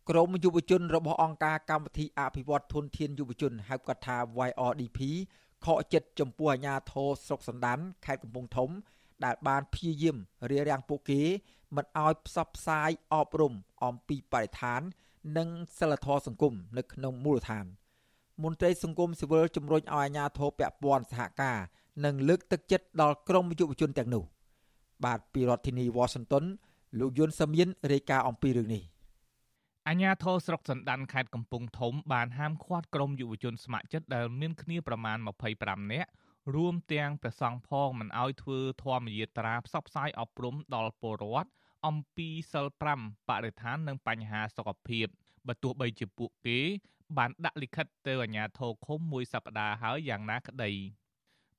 ក្រមយុវជនរបស់អង្គការកម្មវិធីអភិវឌ្ឍធនធានយុវជនហៅកាត់ថា YRDP ខកចិត្តចំពោះអាជ្ញាធរស្រុកសណ្ដានខេត្តកំពង់ធំ ដែលបានព្យាយាមរារាំងពួកគេមិនឲ្យផ្សព្វផ្សាយអប់រំអំពីបរិស្ថាន និងសិលធម៌សង្គមនៅក្នុងមូលដ្ឋាន មន្ត្រីសង្គមស៊ីវិលជំរុញឲ្យអាជ្ញាធរពាក់ព័ន្ធសហការនិងលើកទឹកចិត្តដល់ក្រមយុវជនទាំងនោះ បាទពីរដ្ឋធានី Washington លោកយុនសាមៀនរាយការណ៍អំពីរឿងនេះអញ្ញាធរស្រុកសណ្ដានខេត្តកំពង់ធំបានហាមឃាត់ក្រុមយុវជនស្ម័គ្រចិត្តដែលមានគ្នាប្រមាណ25នាក់រួមទាំងព្រះសង្ឃផងមិនអោយធ្វើធម្មយាត្រាផ្សព្វផ្សាយអប់រំដល់ពលរដ្ឋអំពីសិល5បរិស្ថាននិងបញ្ហាសុខភាពបើទោះបីជាពួកគេបានដាក់លិខិតទៅអាជ្ញាធរឃុំមួយសប្តាហ៍ហើយយ៉ាងណាក្តី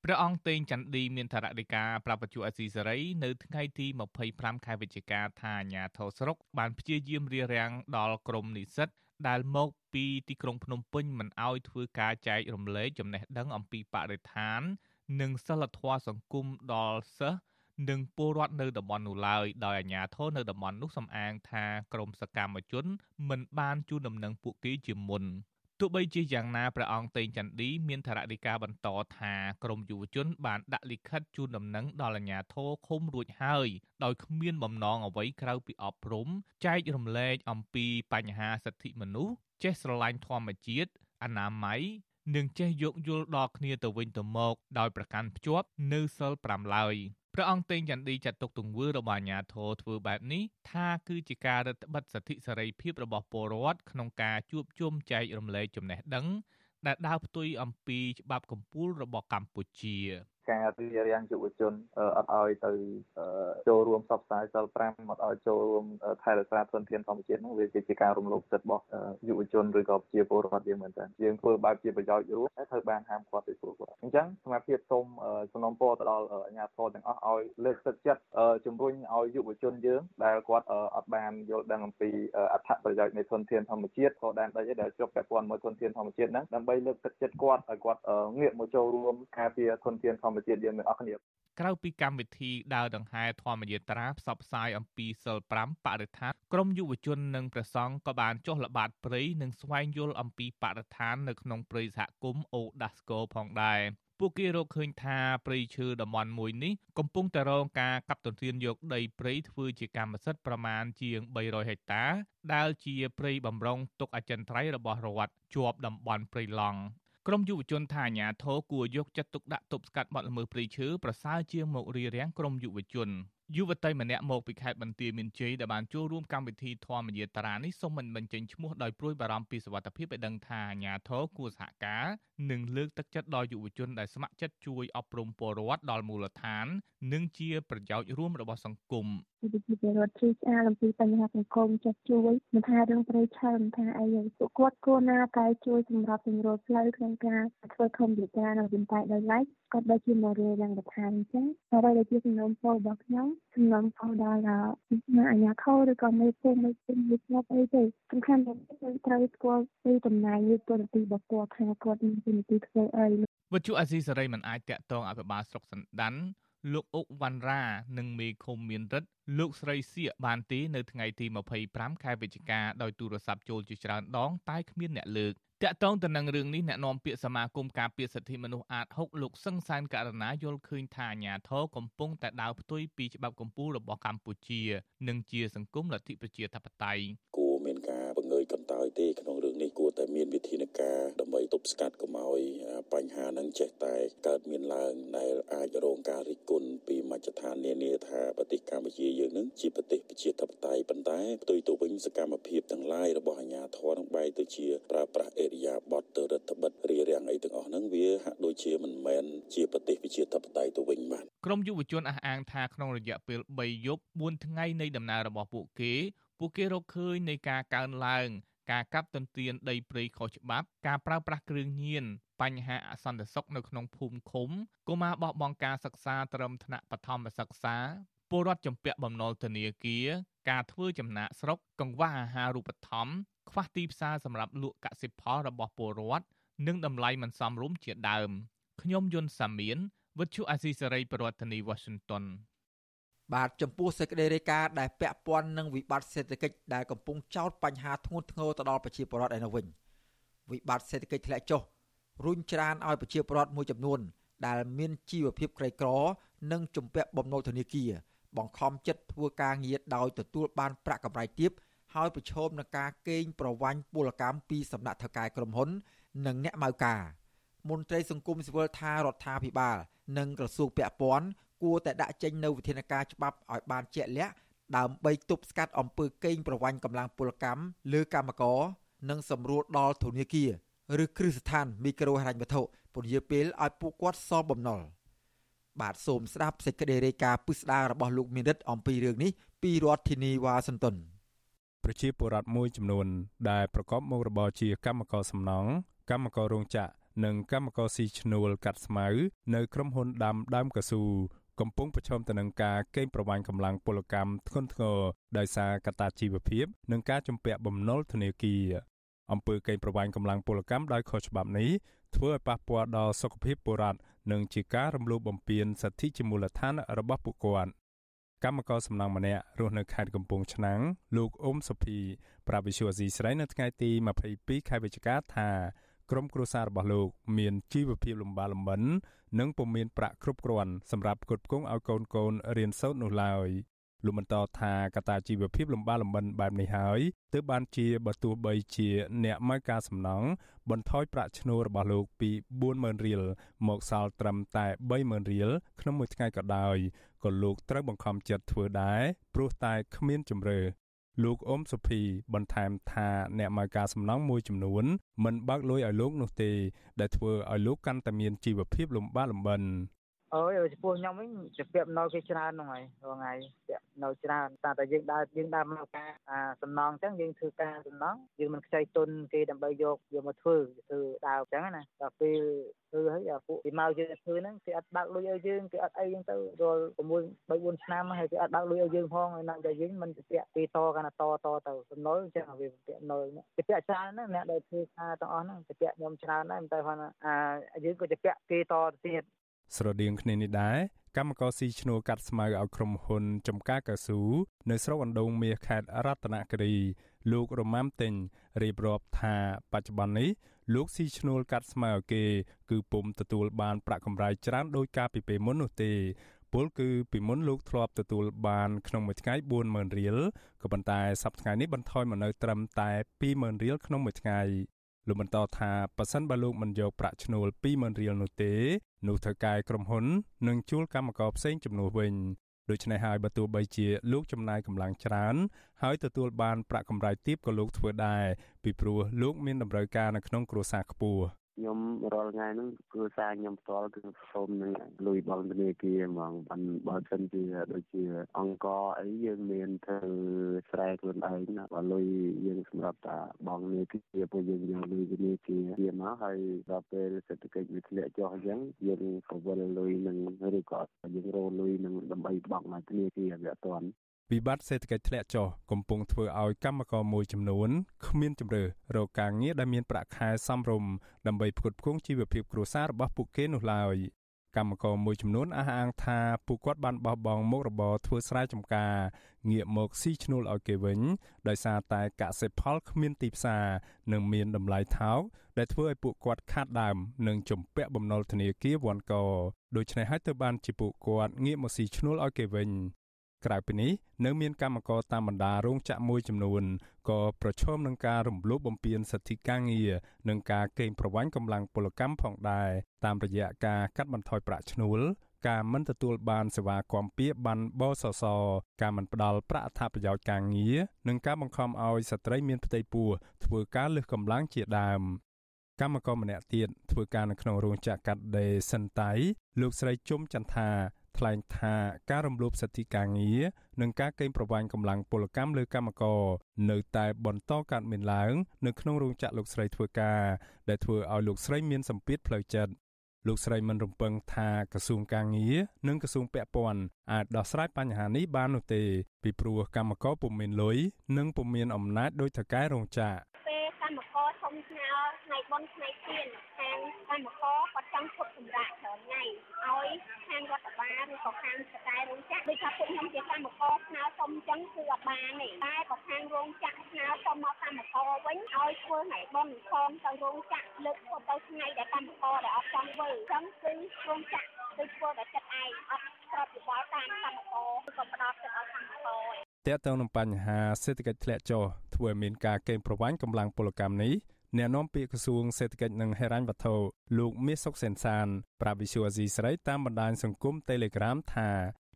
ព្រះអង្គតេងចន្ទឌីមានថរដីកាប្រាប់បច្ចុប្បន្នអសីសេរីនៅថ្ងៃទី25ខែវិច្ឆិកាថាអាញាធរស្រុកបានព្យាយាមរារាំងដល់ក្រមនិស្សិតដែលមកពីទីក្រុងភ្នំពេញមិនអោយធ្វើការចែករំលែកចំណេះដឹងអំពីបរិស្ថាន និងសិលធម៌សង្គមដល់សិស្សនិងពលរដ្ឋនៅតំបន់នោះឡើយដោយអាជ្ញាធរនៅតំបន់នោះសំអាងថាក្រមសកម្មជន មិនបានជូនដំណឹងពួកគេជាមុន ទោះបីជាយ៉ាងណាព្រះអង្គតេងចន្ទឌីមានថរដីកាបន្តថាក្រមយុវជន បានដាក់លិខិតជូនដំណឹងដល់អាជ្ញាធរឃុំរួចហើយដោយគ្មានបំណងអ្វីក្រៅពីអប់រំចែករំលែកអំពីបញ្ហាសិទ្ធិមនុស្សចេះស្រឡាញ់ធម្មជាតិអនាម័យនិងចេះយោគយល់ដល់គ្នាទៅវិញទៅមកដោយប្រកាន់ភ្ជាប់នៅសិល5ឡើយ ព្រះអង្គតេងចន្ទឌីចាត់ទុកទង្វើរបស់អាជ្ញាធរធ្វើបែបនេះថាគឺជាការរឹតបន្តឹងសិទ្ធិសេរីភាពរបស់ពលរដ្ឋក្នុងការជួបជុំចែករំលែកចំណេះដឹងដែលដើរផ្ទុយអំពីច្បាប់កម្ពុជារបស់កម្ពុជា ការរៀបរៀងយុវជនអត់ឲ្យទៅចូលរួមសបផ្សាយសិល5អត់ឲ្យចូលរួមថែរក្សាធនធានធម្មជាតិនោះវាជាការរំលោភសិទ្ធិរបស់យុវជនឬក៏ប្រជាពលរដ្ឋយើងមែនតើយើងធ្វើបែបជាប្រយោជន៍រួមហើយត្រូវបានហាមឃាត់ពីពួកគាត់អញ្ចឹងសមាភិបសូមសំណូមពរទៅដល់អាជ្ញាធរទាំងអស់ឲ្យលើកទឹកចិត្តជំរុញឲ្យយុវជនយើងដែលគាត់អត់បានយល់ដឹងអំពីអត្ថប្រយោជន៍នៃធនធានធម្មជាតិក៏ដែនដីដែលជាប់ពាក់ព័ន្ធមួយធនធានធម្មជាតិហ្នឹងដើម្បីលើកទឹកចិត្តគាត់ឲ្យគាត់ងាកមកចូលរួមការពារធនធានធម្មជាតិយើងទាំងអស់គ្នាក្រៅពីកម្មវិធីដើរដង្ហែធម្មយាត្រាផ្សព្វផ្សាយអំពីសិល5បរិស្ថានក្រមយុវជននិងព្រះសង្ឃក៏បានចុះល្បាតព្រៃនិងស្វែងយល់អំពីបរិស្ថាននៅក្នុងព្រៃសហគមន៍អូដាស្កូផងដែរពួកគេរកឃើញថាព្រៃឈើតំបន់មួយនេះកំពុងតែរងការកាប់ទន្ទ្រានយកដីព្រៃធ្វើជាកម្មសិទ្ធិប្រមាណជាង300ហិកតាដែលជាព្រៃបំរុងទុកអចិន្ត្រៃយ៍របស់រដ្ឋជាប់តំបន់ព្រៃឡង់ ក្រមយុវជនថាអាញាធរគួរយកចិត្តទុកដាក់ទប់ស្កាត់បទល្មើសព្រៃឈើប្រសើរជាងមករារាំងក្រមយុវជនយុវតីម្នាក់មកពីខេត្តបន្ទាយមានជ័យដែលបានចូលរួមកម្មវិធីធម្មយាត្រានេះសូមមិនបញ្ចេញឈ្មោះដោយព្រួយបារម្ភពីសុវត្ថិភាពឲ្យដឹងថាអាញាធរគួរសហការនិងលើកទឹកចិត្តដល់យុវជនដែលស្ម័គ្រចិត្តជួយអប់រំពលរដ្ឋដល់មូលដ្ឋាន និងជាប្រយោជន៍រួមរបស់សង្គម វិជាពលរដ្ឋជួយឆ្អាលអំពីបញ្ហាសង្គមចេះជួយមិនថារឿងប្រៃឆើមិនថាអីពួកគាត់គួរណាតែជួយសម្រាប់សម្រួលផ្លូវក្នុងការធ្វើធម្មយាត្រានៅវិញតែដោយឡែកគាត់ដូចជាមករៀបយ៉ាងបន្ថែមអញ្ចឹងហើយដែលជាសំណុំពររបស់ខ្ញុំសំណុំពរដល់អាញាធរឬក៏មេភូមិមេភូមិវិស្វអីទេសំខាន់គឺត្រូវស្គាល់ពីតំណែងឬទូរនទីរបស់គាត់ថាគាត់មានទូរនទីធ្វើអីវិទ្យុអាស៊ីសេរីមិនអាចតាក់ទងអភិបាលស្រុកសណ្ដាន លោកអុកវ៉ាន់រ៉ានិងមេឃុំមានរិទ្ធលោកស្រីសៀកបានទីនៅថ្ងៃទី25ខែវិច្ឆិកាដោយទូរស័ព្ទចូលជាច្រើនដងតែគ្មានអ្នកលើកតាក់ទងទៅនឹងរឿងនេះអ្នកនាំពាក្យសមាគមការពារសិទ្ធិមនុស្សអាត6លោកសឹងសានករណាយល់ឃើញថាអាញាធរកំពុងតែដើរផ្ទុយពីច្បាប់កម្ពុជារបស់កម្ពុជា និងជាសង្គមលទ្ធិប្រជាធិបតេយ្យគួរ មានការបង្ងើយកន្តើយទេក្នុងរឿងនេះគួរតែមានវិធានការដើម្បីទប់ស្កាត់កុំឲ្យបញ្ហាហ្នឹងចេះតែកើតមានឡើងដែលអាចរងការរិះគន់ពីមជ្ឈដ្ឋាននានាថាប្រទេសកម្ពុជាយើងនឹងជាប្រទេសប្រជាធិបតេយ្យប៉ុន្តែផ្ទុយទៅវិញសកម្មភាពទាំងឡាយរបស់អាជ្ញាធរនឹងបែរទៅជាប្រើប្រាស់អេរិយាបថទៅរដ្ឋបិតរារាំងអីទាំងអស់ហ្នឹងវាហាក់ដូចជាមិនមែនជាប្រទេសប្រជាធិបតេយ្យទៅវិញបាទក្រមយុវជនអះអាងថាក្នុងរយៈពេល3យប់4ថ្ងៃនៃដំណើររបស់ពួកគេ ពួកគេរកឃើញនៃការកើនឡើង ការកាប់ទន្ទ្រានដីព្រៃខុសច្បាប់ ការប្រើប្រាស់គ្រឿងញៀនបញ្ហាអសន្តិសុខនៅក្នុងភូមិឃុំកុមារបោះបង់ការសិក្សាត្រឹមថ្នាក់បឋមសិក្សាពលរដ្ឋចំពាក់បំណុលធនាគារការធ្វើចំណាកស្រុកកង្វះអាហារូបត្ថម្ភខ្វះទីផ្សារសម្រាប់លក់កសិផលរបស់ពលរដ្ឋនិងតម្លៃមិនសមរម្យជាដើមខ្ញុំយុនសាមៀនវិទ្យុអាស៊ីសេរីប្រធានាធិបតី Washington បាទចំពោះសេចក្តីរាយការណ៍ដែលពាក់ព័ន្ធនឹងវិបត្តិសេដ្ឋកិច្ចដែលកំពុងចោទបញ្ហាធ្ងន់ធ្ងរទៅដល់ប្រជាពលរដ្ឋឯនោះវិញវិបត្តិសេដ្ឋកិច្ចធ្លាក់ចុះរុញច្រានឲ្យប្រជាពលរដ្ឋមួយចំនួន ដែលមានជីវភាពក្រីក្រ និងជំពាក់បំណុលធនាគារបង្ខំចិត្តធ្វើការងារដោយទទួលបានប្រាក់កម្រៃទាបហើយប្រឈមនឹងការកេងប្រវ័ញ្ចពលកម្មពីសំណាក់ថៅកែក្រុមហ៊ុន និងអ្នកម៉ៅការមន្ត្រីសង្គមស៊ីវិលថារដ្ឋាភិបាល និងក្រសួងពាក់ព័ន្ធ គួរតែដាក់ចេញនូវវិធានការច្បាប់ឲ្យបានជាក់លាក់ដើម្បីទប់ស្កាត់អំពើកេងប្រវ័ញ្ចកម្លាំងពលកម្មលើកម្មករនិងសម្រួលដល់ធនាគារឬគ្រឹះស្ថានមីក្រូហិរញ្ញវត្ថុពន្យាពេលឲ្យពួកគាត់សងបំណុលបាទសូមស្ដាប់សេចក្តីរាយការណ៍ពិស្ដាររបស់លោកមានរិទ្ធអំពីរឿងនេះពីរដ្ឋធានីវ៉ាស៊ីនតោនប្រជាពលរដ្ឋមួយចំនួន ដែលប្រកបមុខរបរជាកម្មករសំណង់កម្មកររោងចក្រនិងកម្មករស៊ីឈ្នួលកាត់ស្មៅនៅក្រុមហ៊ុនដាំដើមកស៊ូ កំពុងប្រឈមទៅនឹងការកេងប្រវ័ញ្ចកម្លាំងពលកម្មធ្ងន់ធ្ងរដោយសារកត្តាជីវភាព និងការជំពាក់បំណុលធនាគារអំពើកេងប្រវ័ញ្ចកម្លាំងពលកម្មដោយខុសច្បាប់នេះធ្វើឲ្យប៉ះពាល់ដល់សុខភាពពលរដ្ឋនិងជាការរំលោភបំពានសិទ្ធិជាមូលដ្ឋានរបស់ពួកគាត់កម្មករសំណង់ម្នាក់រស់នៅខេត្តកំពង់ឆ្នាំងលោកអ៊ុំសុភីប្រាវិសុយស៊ីស្រីនៅថ្ងៃទី22ខែវិច្ឆិកាថា ក្រុមគ្រួសាររបស់លោកមានជីវភាពលំបាកលំបិននិងពុំមានប្រាក់គ្រប់គ្រាន់សម្រាប់ផ្គត់ផ្គង់ឲ្យកូនកូនរៀនសូត្រនោះឡើយលោកបន្តថាកត្តាជីវភាពលំបាកលំបិនបែបនេះហើយទើបបានជាបើទោះបីជាអ្នកមកការសំណងបន្ថយប្រាក់ឈ្នួលរបស់លោកពី40000រៀលមកសល់ត្រឹមតែ30000រៀលក្នុងមួយថ្ងៃក៏ដោយក៏លោកត្រូវបង្ខំចិត្តធ្វើដែរព្រោះតែគ្មានជំរឿ លោកអ៊ុំសុភីបន្ថែមថាអ្នកមកការសំណងមួយចំនួនមិនបើកលុយឲ្យលោកនោះទេដែលធ្វើឲ្យលោកកាន់តែមានជីវភាពលំបាកលំបិន អើយចំពោះខ្ញុំវិញជាពាក់នៅគេច្រើនហ្នឹងហើយរាល់ថ្ងៃពាក់នៅច្រើនតែតែយើងដើរយើងដើរមកការអាសំណងអញ្ចឹងយើងធ្វើការសំណងយើងមិនខ្ចីទុនគេដើម្បីយកយកមកធ្វើធ្វើដើរអញ្ចឹងណាដល់ពេលធ្វើហើយអាពួកពីមកយើងធ្វើហ្នឹងគេអត់បើកលុយឲ្យយើងគេអត់អីអញ្ចឹងទៅរាល់6 3 4ឆ្នាំហើយគេអត់បើកលុយឲ្យយើងផងហើយណាស់តែយើងមិនទៅពាក់គេតកាន់តែតតទៅសំណុលអញ្ចឹងវាពាក់ណុលគេពាក់ច្រើនណាស់អ្នកដែលធ្វើការទាំងអស់ហ្នឹងគេពាក់ខ្ញុំច្រើនដែរតែគាត់អាយើងក៏จะពាក់គេតទៅទៀត ស្រដៀងគ្នានេះដែរកម្មករស៊ីឈ្នួលកាត់ស្មៅឲ្យក្រុមហ៊ុនចំការកស៊ូនៅស្រុកអណ្ដូងមាសខេត្តរតនគិរី លោករម៉ាំទិញរៀបរាប់ថាបច្ចុប្បន្ននេះលោកស៊ីឈ្នួលកាត់ស្មៅគេ គឺពុំទទួលបានប្រាក់កម្រៃច្រើនដោយការពីពេលមុននោះទេពលគឺពីមុនលោកធ្លាប់ទទួលបានក្នុងមួយថ្ងៃ40000រៀលក៏ប៉ុន្តែសប្តាហ៍នេះបន្ថយមកនៅត្រឹមតែ20000រៀលក្នុងមួយថ្ងៃ លោកបន្តថាប៉ះសិនបើលោកមិនយកប្រាក់ឈ្នួល20000រៀលនោះទេនោះធ្វើការក្រុមហ៊ុននឹងជួលកម្មករផ្សេងជំនួសវិញដូច្នេះហើយបើទោះបីជាលោកចំណាយកម្លាំងច្រើន ហើយទទួលបានប្រាក់កម្រៃទាបក៏លោកធ្វើដែរពីព្រោះលោកមានតម្រូវការនៅក្នុងគ្រួសារខ្ពស់ ខ្ញុំរាល់ថ្ងៃហ្នឹងគ្រួសារខ្ញុំផ្ទាល់គឺសូមនឹងលុយបងធនាគារហ្មងបានបើសិនជាដូចជា អង្គអីយើងមានធ្វើស្រែខ្លួនឯងណាបើលុយយើងសម្រាប់តាបងធនាគារពួកយើងយកលុយធនាគារវាមកហើយដល់ពេលសេដ្ឋកិច្ចវាធ្លាក់ចុះអញ្ចឹងយើងក៏វិលលុយនឹងឬក៏យើងរលុយនឹងដើម្បីបង់មកធនាគារវាអត់ទាន់ វិបត្តិសេដ្ឋកិច្ចធ្លាក់ចុះកំពុងធ្វើឲ្យកម្មករមួយចំនួនគ្មានជំរឿរកការងារដែលមានប្រាក់ខែសមរម្យដើម្បីផ្គត់ផ្គង់ជីវភាពគ្រួសាររបស់ពួកគេនោះឡើយកម្មករមួយចំនួនអះអាងថាពួកគាត់បានបោះបង់មុខរបរធ្វើស្រែចម្ការងាកមកស៊ីឈ្នួលឲ្យគេវិញដោយសារតែកសិផលគ្មានទីផ្សារនិងមានតម្លៃថោកដែលធ្វើឲ្យពួកគាត់ខាតដើមនិងជំពាក់បំណុលធនាគារវ៉ាន់កដូច្នេះហើយទើបបានជាពួកគាត់ងាកមកស៊ីឈ្នួលឲ្យគេវិញ ក្រៅពីនេះនៅមានកម្មករតាមបណ្ដារោងចក្រមួយចំនួនក៏ប្រឈមនឹងការរំលោភបំពានសិទ្ធិការងារនិងការកេងប្រវ័ញ្ចកម្លាំងពលកម្មផងដែរតាមរយៈការកាត់បន្ថយប្រាក់ឈ្នួលការមិនទទួលបានសេវាគាំពៀបានបសសការមិនផ្ដល់ប្រាក់អត្ថប្រយោជន៍ការងារនិងការបង្ខំឲ្យស្ត្រីមានផ្ទៃពោះធ្វើការលើសកម្លាំងជាដើមកម្មករម្នាក់ទៀតធ្វើការនៅក្នុងរោងចក្រកាត់ដេរសិនតៃលោកស្រីជុំចន្ទថា ថ្លែងថាការរំលោភសិទ្ធិការងារនិងការកេងប្រវ័ញ្ចកម្លាំងពលកម្មលើកម្មករនៅតែបន្តកើតមានឡើងនៅក្នុងរោងចក្រលោកស្រីធ្វើការដែលធ្វើឲ្យលោកស្រីមានសម្ពាធផ្លូវចិត្តលោកស្រីមិនរំពឹងថាក្រសួងការងារនិងក្រសួងពាក់ព័ន្ធអាចដោះស្រាយបញ្ហានេះបាននោះទេពីព្រោះកម្មករពុំមានលុយនិងពុំមានអំណាចដោយថកែរោងចក្រពេល កម្មករធំស្នើថ្ងៃបុណ្យថ្ងៃទៀនខាងកម្មករគាត់ចង់ឈប់សម្រាកច្រើនថ្ងៃឲ្យខាងរដ្ឋបាលឬក៏ខាងស្តែរោងចក្រដូចថាពួកខ្ញុំជាកម្មករស្នើសុំអញ្ចឹងគឺអត់បានទេតែក៏ខាងរោងចក្រស្នើសុំមកកម្មករវិញឲ្យធ្វើថ្ងៃបុណ្យផងទៅរោងចក្រលើកធ្វើទៅថ្ងៃដែលកម្មករដែលអត់ចង់ធ្វើអញ្ចឹងគឺរោងចក្រគឺធ្វើតែចិត្តឯងអត់ស្របយោបល់តាមកម្មករឬក៏ផ្ដោតចិត្តឲ្យកម្មករតើតើនឹងបញ្ហាសេដ្ឋកិច្ចធ្លាក់ចុះ ធ្វើឲ្យមានការកេងប្រវ័ញ្ចកម្លាំងពលកម្មនេះអ្នកនាំពាក្យក្រសួងសេដ្ឋកិច្ចនិងហិរញ្ញវត្ថុលោកមាសសុកសេនសានប្រាប់វិសុអាស៊ីស្រីតាមបណ្ដាញសង្គម Telegram ថា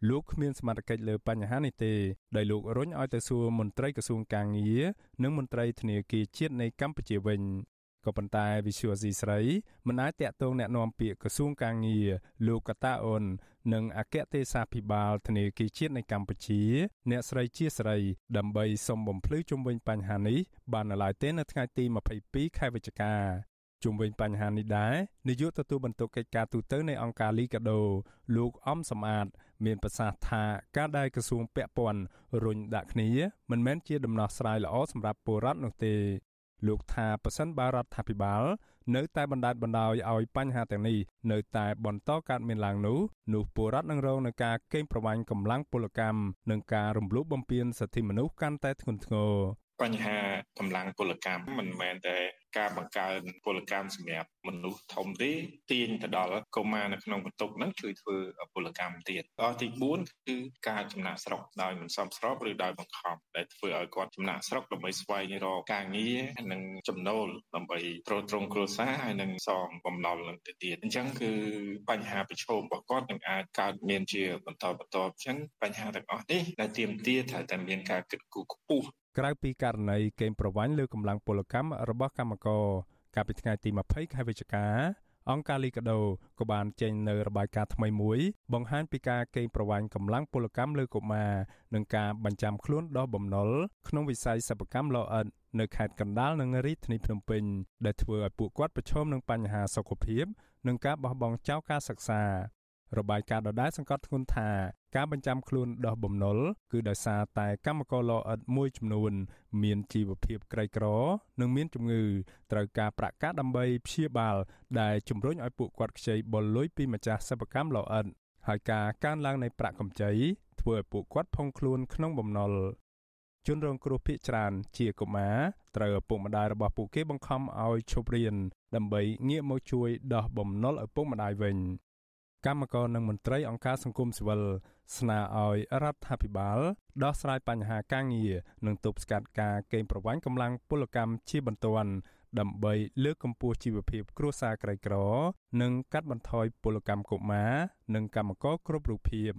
លោកគ្មានសមត្ថកិច្ចលើបញ្ហានេះទេដោយលោករុញឲ្យទៅសួរមន្ត្រីក្រសួងកាងារនិងមន្ត្រីធនាគារជាតិនៃកម្ពុជាវិញ ក៏ប៉ុន្តែ Visual C ស្រីមិនអាចតាក់ទងแนะនាំពាក្យក្រសួងកាងារលោកកតាអូននិងអគ្គទេសាភិបាលធនាគារជាតិនៃកម្ពុជា អ្នកស្រីជាស្រីដើម្បីសុំបំភ្លឺជុំវិញបញ្ហានេះបាននៅឡើយទេនៅថ្ងៃទី22ខែវិច្ឆិកាជុំវិញបញ្ហានេះដែរនាយកទទួលបន្ទុកកិច្ចការទូតនៃអង្គការលីកាដូ លោកអំសំអាត មានប្រសាសន៍ថាការដែលក្រសួងពាក់ព័ន្ធរុញដាក់គ្នាមិនមែនជាដំណោះស្រាយល្អសម្រាប់ពលរដ្ឋនោះទេ លោកថាប៉ះសិនបារដ្ឋាភិបាលនៅតែបណ្ដាលបណ្ដោយឲ្យបញ្ហាទាំងនេះនៅតែបន្តកើតមានឡើងនោះនោះពលរដ្ឋនឹងរងនឹងការកេងប្រវ័ញ្ចកម្លាំងពលកម្មនិងការរំលោភបំពានសិទ្ធិមនុស្សកាន់តែធ្ងន់ធ្ងរ បញ្ហាកម្លាំងពលកម្មមិនមែនតែការបង្កើនពលកម្មសម្រាប់មនុស្សធំទេទាញទៅដល់កុមារនៅក្នុងបន្ទុកហ្នឹងជួយធ្វើពលកម្មទៀតដល់ទី4គឺការចំណាក់ស្រុកដោយមិនសមស្របឬដោយបង្ខំដែលធ្វើឲ្យគាត់ចំណាក់ស្រុកដើម្បីស្វែងរកការងារនិងចំណូលដើម្បីទ្រទ្រង់គ្រួសារហើយនិងសងបំណុលនឹងទៅទៀតអញ្ចឹងគឺបញ្ហាប្រឈមរបស់គាត់នឹងអាចកើតមានជាបន្តបន្ទាប់អញ្ចឹងបញ្ហាទាំងអស់នេះដែលទាមទារត្រូវតែមានការគិតគូរខ្ពស់ ក្រៅពីករណីកេងប្រវ័ញ្ចលើកម្លាំងពលកម្មរបស់កម្មករកាលពីថ្ងៃទី20ខែវិច្ឆិកាអង្គការលីកាដូក៏បានចេញនៅរបាយការណ៍ថ្មីមួយបង្ហាញពីការកេងប្រវ័ញ្ចកម្លាំងពលកម្មលើកុមារនិងការបញ្ចាំខ្លួនដោះបំណុលក្នុងវិស័យសិប្បកម្មលោអិតនៅខេត្តកណ្ដាលនិងរាជធានីភ្នំពេញដែលធ្វើឲ្យពួកគាត់ប្រឈមនឹងបញ្ហាសុខភាពនិងការបោះបង់ចោលការសិក្សា របាយការណ៍ដដែលសង្កត់ធ្ងន់ថាការបញ្ចាំខ្លួនដោះបំណុលគឺដោយសារតែកម្មករលោអិតមួយចំនួន មានជីវភាពក្រីក្រ និងមានជំងឺត្រូវការប្រាក់កាសដើម្បីព្យាបាល ដែលជំរុញឲ្យពួកគាត់ខ្ចីបុលលុយពីម្ចាស់សិប្បកម្មលោអិតហើយការកើនឡើងនៃប្រាក់កម្ចីធ្វើឲ្យពួកគាត់ផុងខ្លួនក្នុងបំណុលជនរងគ្រោះភ័យច្រើនជាកុមារត្រូវឪពុកម្ដាយរបស់ពួកគេបង្ខំឲ្យឈប់រៀនដើម្បីងាកមកជួយដោះបំណុលឪពុកម្ដាយវិញ កម្មករនិងមន្ត្រីអង្គការសង្គមស៊ីវិលស្នើឲ្យរដ្ឋាភិបាលដោះស្រាយបញ្ហាការងារនិងទប់ស្កាត់ការកេងប្រវ័ញ្ចកម្លាំងពលកម្មជាបន្ទាន់ដើម្បីលើកកម្ពស់ជីវភាពគ្រួសារក្រីក្រ និងកាត់បន្ថយពលកម្មកុមារនិងកម្មករគ្រប់រូបភាព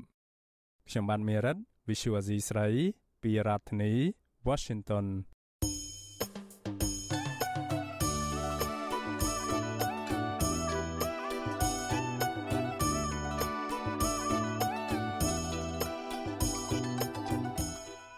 ខ្ញុំបានមេរិត Visual Asia ស្រី ពីរដ្ឋធានី Washington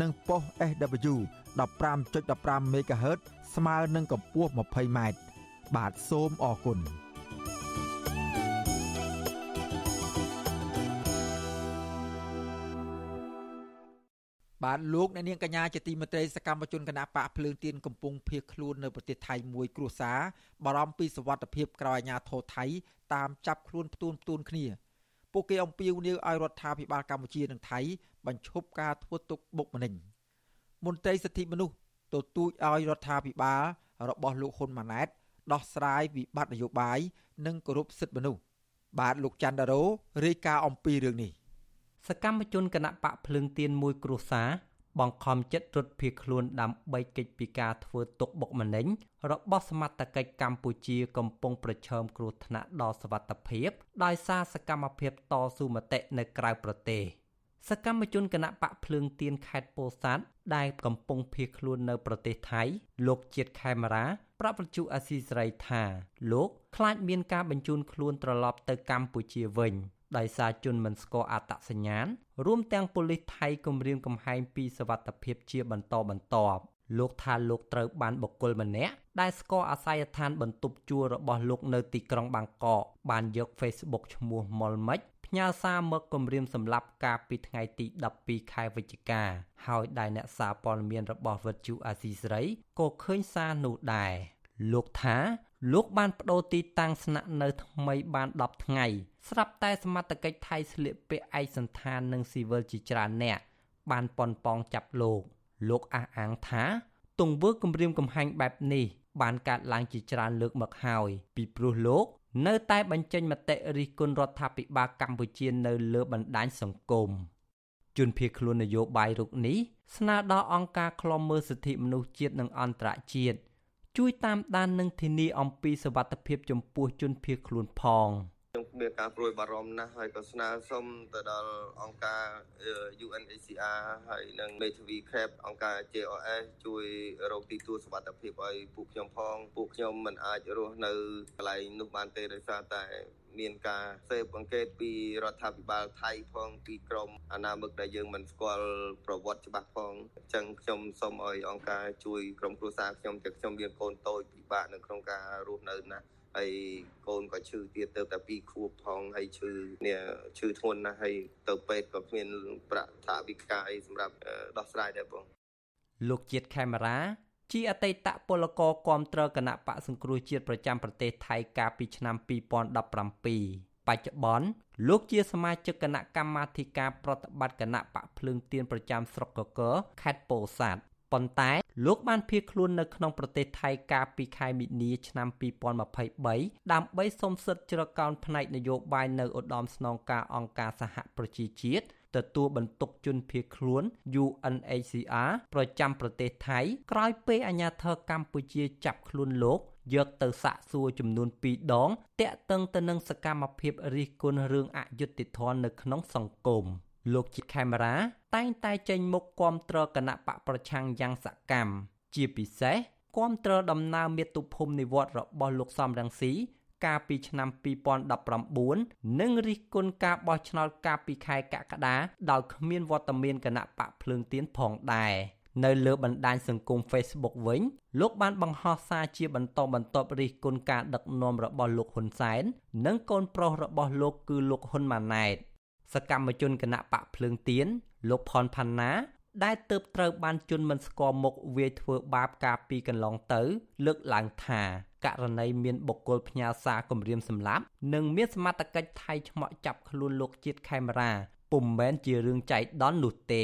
និងប៉ុស SW 15.15 MHz ស្មើនឹងកម្ពស់ 20m បាទសូមអរគុណបាទលោកអ្នកនាងកញ្ញាជាទីមេត្រីសកម្មជនគណៈបកភ្លើងទៀនកំពុងភៀសខ្លួននៅប្រទេសថៃមួយគ្រួសារបារម្ភពីសវត្ថភាពក្រោយអាញាធរថៃតាមចាប់ខ្លួនផ្ទួនផ្ទួនគ្នាពួកគេអំពាវនាវឲ្យរដ្ឋាភិបាលកម្ពុជានិងថៃ បញ្ឈប់ការធ្វើទុកបុកម្នេញមន្ត្រីសិទ្ធិមនុស្សទទូចឲ្យរដ្ឋាភិបាលរបស់លោកហ៊ុនម៉ាណែតដោះស្រាយវិបត្តិនយោបាយនិងគោរពសិទ្ធិមនុស្សបាទលោកច័ន្ទដារ៉ូរាយការណ៍អំពីរឿងនេះសកម្មជនគណៈបកភ្លើងទៀនមួយគ្រួសារបង្ខំចិត្តរត់ភៀសខ្លួនដើម្បីគេចពីការធ្វើទុកបុកម្នេញរបស់សមត្ថកិច្ចកម្ពុជាកំពុងប្រឈមគ្រោះថ្នាក់ដល់សវត្ថភាពដោយសារសកម្មភាពតស៊ូមតិនៅក្រៅប្រទេស សកម្មជនគណៈបកភ្លើងទៀនខេត្តពោធិ៍សាត់ដែលកំពុងភៀសខ្លួននៅប្រទេសថៃ លោកជាតិខេមរាប្រាប់វិទ្យុអាស៊ីសេរីថាលោកខ្លាចមានការបញ្ជូនខ្លួនត្រឡប់ទៅកម្ពុជាវិញដោយសារជនមិនស្គាល់អត្តសញ្ញាណរួមទាំងប៉ូលីសថៃគំរាមកំហែងពីសវត្ថភាពជាបន្តបន្ទាប់លោកថាលោកត្រូវបានបុគ្គលម្នាក់ដែលស្គាល់អាស័យដ្ឋានបន្ទប់ជួលរបស់លោកនៅទីក្រុងបាងកកបានយក Facebook ឈ្មោះមុលមិច ផ្ញើសារមកគម្រាមសម្លាប់កាលពីថ្ងៃទី12ខែវិច្ឆិកាហើយដែលអ្នកសារព័ត៌មានរបស់វិទ្យុអាស៊ីសេរីក៏ឃើញសារនោះដែរលោកថាលោកបានបដូរទីតាំងស្នាក់នៅថ្មីបាន10ថ្ងៃស្រាប់តែសមត្ថកិច្ចថៃស្លៀកពាក់ឯកសន្តាននិងស៊ីវិលជាច្រើនអ្នកបានប៉ុនប៉ងចាប់លោក លោកអះអាងថាទង្វើគំរាមកំហែងបែបនេះបានកើតឡើងជាច្រើនលើកមកហើយពីព្រោះលោក នៅតែបញ្ចេញមតិរិះគន់រដ្ឋាភិបាលកម្ពុជានៅលើបណ្ដាញសង្គមជនភៀសខ្លួននយោបាយរុកនេះស្នើដល់អង្គការឃ្លាំមើលសិទ្ធិមនុស្សជាតិនិងអន្តរជាតិជួយតាមដាននិងធានាអំពីសវត្ថភាពចំពោះជនភៀសខ្លួនផងខ្ញុំ មានការព្រួយបារម្ភណាស់ហើយក៏ស្នើសុំទៅដល់អង្គការ UNHCR ហើយនិងមេធាវី CAP អង្គការ JOS ជួយរកទីទួលសុវត្ថិភាពឲ្យពួកខ្ញុំផងពួកខ្ញុំមិនអាចរស់នៅកន្លែងនោះបានទេដោយសារតែមានការសេពអង្កេតពីរដ្ឋាភិបាលថៃផងពីក្រមអាណាមឹកដែលយើងមិនស្គាល់ប្រវត្តិច្បាស់ផងអញ្ចឹងខ្ញុំសូមឲ្យអង្គការជួយក្រុមគ្រួសារខ្ញុំទាំងខ្ញុំមានកូនតូចពិបាកនៅក្នុងការរស់នៅណា ហើយកូនក៏ឈឺទៀតទៅតែ2ខួបផងហើយឈឺនេះឈឺធ្ងន់ណាស់ហើយទៅពេទ្យក៏គ្មានប្រាក់ថាវិការអីសម្រាប់ដោះស្រាយដែរបងលោកជាតិខេមរាជាអតីតពលករគាំទ្រគណៈបកសង្គ្រោះជាតិប្រចាំប្រទេសថៃកាលពីឆ្នាំ2017បច្ចុប្បន្នលោកជាសមាជិកគណៈកម្មាធិការប្រតិបត្តិគណៈបកភ្លើងទៀនប្រចាំស្រុកកកខេត្តពោធិ៍សាត់ ប៉ុន្តែលោកបានភៀសខ្លួននៅក្នុងប្រទេសថៃកាលពីខែមីនាឆ្នាំ2023ដើម្បីសុំសិទ្ធិជ្រកកោនផ្នែកនយោបាយនៅឧត្តមស្នងការអង្គការសហប្រជាជាតិទទួលបន្ទុកជនភៀសខ្លួន UNHCR ប្រចាំប្រទេសថៃក្រោយពេលអាញាធរកម្ពុជាចាប់ខ្លួនលោកយកទៅសាកសួរចំនួន2ដងតាក់ទងទៅនឹងសកម្មភាពរិះគន់រឿងអយុត្តិធម៌នៅក្នុងសង្គម លោកជាខេមរាតែងតែចេញមុខគាំទ្រគណៈបកប្រឆាំងយ៉ាងសកម្មជាពិសេសគាំទ្រដំណើរមាតុភូមិនិវត្តរបស់លោកសំរងស៊ីកាលពីឆ្នាំ2019និងរិះគន់ការបោះឆ្នោតកាលពីខែកក្កដាដោយគ្មានវត្តមានគណៈបកភ្លើងទៀនផងដែរនៅលើបណ្ដាញសង្គម Facebook វិញលោកបានបង្ហោះសារជាបន្តបន្ទាប់រិះគន់ការដឹកនាំរបស់លោកហ៊ុនសែននិងកូនប្រុសរបស់លោកគឺលោកហ៊ុនម៉ាណែត សកម្មជនគណៈបកភ្លើងទៀនលោកផនផាន់ណា ដែលទៅត្រូវបានជន់មិនស្គាល់មុខវាយធ្វើបាបកាលពីកន្លងទៅ លើកឡើងថាករណីមានបុគ្គលផ្ញើសារគម្រាមសម្លាប់និងមានសមត្ថកិច្ចថៃឆ្មក់ចាប់ខ្លួនលោកជាតិខេមរាពុំមែនជារឿងចៃដន្យនោះទេ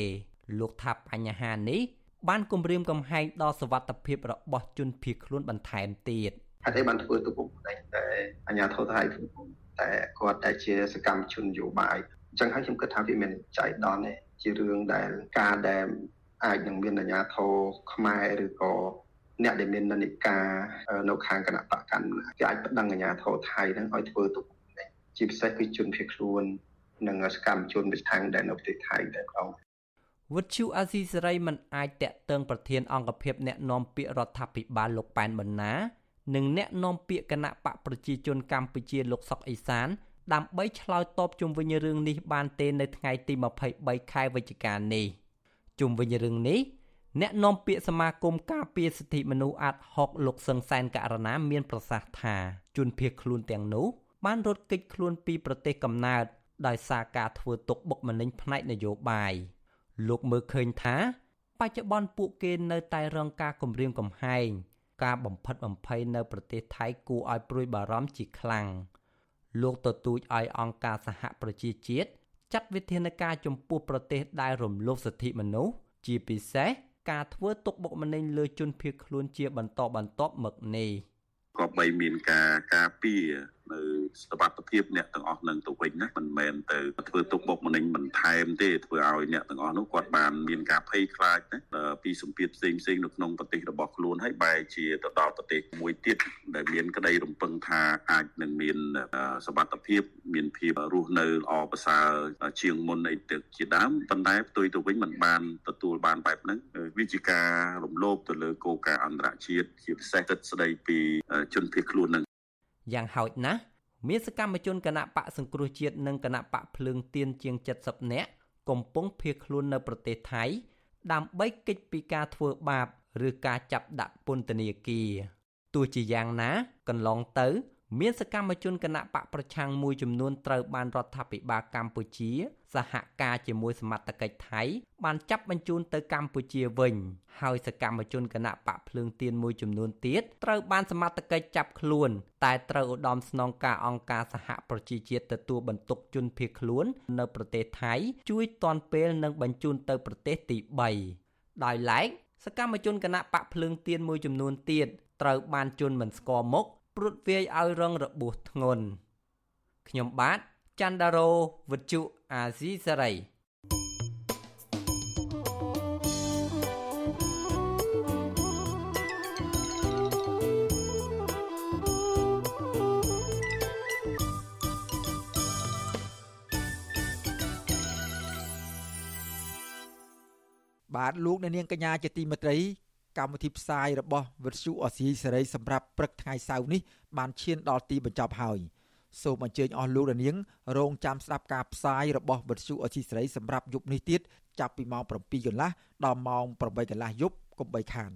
លោកថាបញ្ហានេះបានគម្រាមកំហែងដល់សវត្ថភាពរបស់ជនភៀសខ្លួនបន្ថែមទៀតហេតុអីបានធ្វើទៅពុកម្ដេចតែអាញាធរថៃធ្វើតែគាត់តែជាសកម្មជននយោបាយ អញ្ចឹងហើយខ្ញុំគិតថាវាមានចៃដន្យទេជារឿងដែលការដែលអាចនឹងមានអាជ្ញាធរខ្មែរឬក៏អ្នកដែលមាននិន្នាការនៅខាងគណៈបកកាន់គេអាចប្តឹងអាជ្ញាធរថៃហ្នឹងឲ្យធ្វើទុកជាពិសេសគឺជនភៀសខ្លួននិងសកម្មជនវិធានដែលនៅប្រទេសថៃតែម្ដងវិទ្យុអាស៊ីសេរីមិនអាចតាក់ទងប្រធានអង្គភិបអ្នកណែនាំពាក្យរដ្ឋាភិបាលលោកប៉ែនបណ្ណា និងអ្នកនាំពាក្យគណៈបកប្រជាជនកម្ពុជាលោកសុកអេសាន ដើម្បីឆ្លើយតបជុំវិញរឿងនេះបានទេនៅថ្ងៃទី23ខែវិច្ឆិកានេះជុំវិញរឿងនេះអ្នកនាំពាក្យសមាគមការពារសិទ្ធិមនុស្សអាត់ហុកលោកសឹងសែនករណាមានប្រសាសន៍ថាជនភៀសខ្លួនទាំងនោះបានរត់គេចខ្លួនពីប្រទេសកំណើតដោយសារការធ្វើទុកបុកម្នេញផ្នែកនយោបាយលោកមើលឃើញថា បច្ចុប្បន្នពួកគេនៅតែរងការគំរាមកំហែងការបំផិតបំភ័យនៅប្រទេសថៃគួរឲ្យព្រួយបារម្ភជាខ្លាំង លោកទទូចឲ្យអង្គការសហប្រជាជាតិចាត់វិធានការចំពោះប្រទេសដែលរំលោភសិទ្ធិមនុស្សជាពិសេសការធ្វើទុកបុកម្នេញលើជនភៀសខ្លួនជាបន្តបន្ទាប់មកនេះក៏បីមានការការពារ នៅសវត្ថភាពអ្នកទាំងអស់នឹងទៅវិញណាមិនមែនទៅធ្វើទុកបុកម្នេញបន្ថែមទេធ្វើឲ្យអ្នកទាំងអស់នោះគាត់បានមានការភ័យខ្លាចណាពីសម្ពាធផ្សេងផ្សេងនៅក្នុងប្រទេសរបស់ខ្លួនហើយបែរជាទៅដល់ប្រទេសមួយទៀតដែលមានក្តីរំពឹងថាអាចនឹងមានសវត្ថភាពមានភាពរស់នៅល្អប្រសើរជាងមុនអីទៅជាដើមប៉ុន្តែផ្ទុយទៅវិញมันបានទទួលបានបែបហ្នឹងវាជាការរំលោភទៅលើគោលការណ៍អន្តរជាតិជាពិសេសទឹកស្ដីពីជនភៀសខ្លួននឹង យ៉ាងហោចណាស់មានសកម្មជនគណៈបកសង្គ្រោះជាតិនិងគណៈបកភ្លើងទៀនជាង70នាក់កំពុងភៀសខ្លួននៅប្រទេសថៃ ដើម្បីគេចពីការធ្វើបាបឬការចាប់ដាក់ពន្ធនាគារទោះជាយ៉ាងណា កន្លងទៅ មានសកម្មជនគណៈបកប្រឆាំងមួយចំនួនត្រូវបានរដ្ឋាភិបាលកម្ពុជា សហការជាមួយសមត្ថកិច្ចថៃ បានចាប់បញ្ជូនទៅកម្ពុជាវិញ ហើយសកម្មជនគណៈបកភ្លើងទៀនមួយចំនួនទៀតត្រូវបានសមត្ថកិច្ចចាប់ខ្លួន តែត្រូវឧត្តមស្នងការអង្គការសហប្រជាជាតិទទួលបន្ទុកជនភៀសខ្លួន នៅប្រទេសថៃ ជួយទាន់ពេលនិងបញ្ជូនទៅប្រទេសទី3ដោយឡែកសកម្មជនគណៈបកភ្លើងទៀនមួយចំនួនទៀតត្រូវបានជន់មិនស្គាល់មុខព្រួតវាយឲ្យរងរបួសធ្ងន់ខ្ញុំបាទ ច័ន្ទដារោវិទ្យុអាស៊ីសេរីបាទលោកអ្នកនាងកញ្ញាជាទីមេត្រី កម្មវិធីផ្សាយរបស់វិទ្យុអសីសេរីសម្រាប់ព្រឹកថ្ងៃសៅរ៍នេះបានឈានដល់ទីបញ្ចប់ហើយ សូមអញ្ជើញអស់លោកនាងរងចាំស្ដាប់ការផ្សាយរបស់វិទ្យុអសីសេរីសម្រាប់យប់នេះទៀតចាប់ពីម៉ោង7កន្លះដល់ម៉ោង8កន្លះយប់កុំបីខាន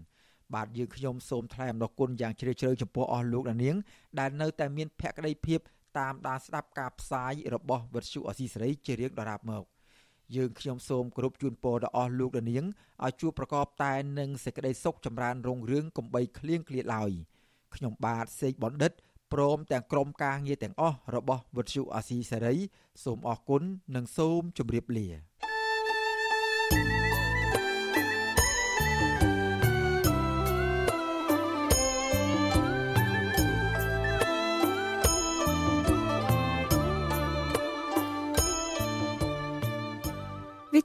បាទយើងខ្ញុំសូមថ្លែងអំណរគុណយ៉ាងជ្រាលជ្រៅចំពោះអស់លោកនាងដែលនៅតែមានភក្ដីភាពតាមដានស្ដាប់ការផ្សាយរបស់វិទ្យុអសីសេរីជារៀងដរាបមកយើងខ្ញុំសូមគោរពជូនពរដល់អស់លោកនាងឲ្យជួបប្រកបតែនឹងសេចក្តីសុខចម្រើនរុងរឿងកំបីគ្លៀងគ្លាឡើយខ្ញុំបាទសេកបណ្ឌិត ព្រមទាំងក្រុមការងារទាំងអស់របស់វិទ្យុអាស៊ីសេរីសូមអរគុណនិងសូមជម្រាបលា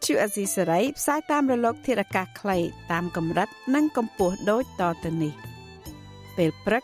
ទ្យុអេស៊ីសេរីផ្សាយតាមរលក ធារកាសខ្លីតាមកម្រិត និងកម្ពស់ដូចតទៅនេះ ពេលព្រឹក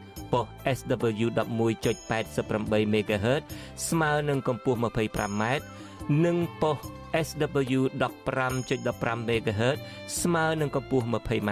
ប៉ុស SW 11.88 MHz ស្មើនឹងកម្ពស់ 25m និងប៉ុស SW 15.15 MHz ស្មើនឹងកម្ពស់ 20m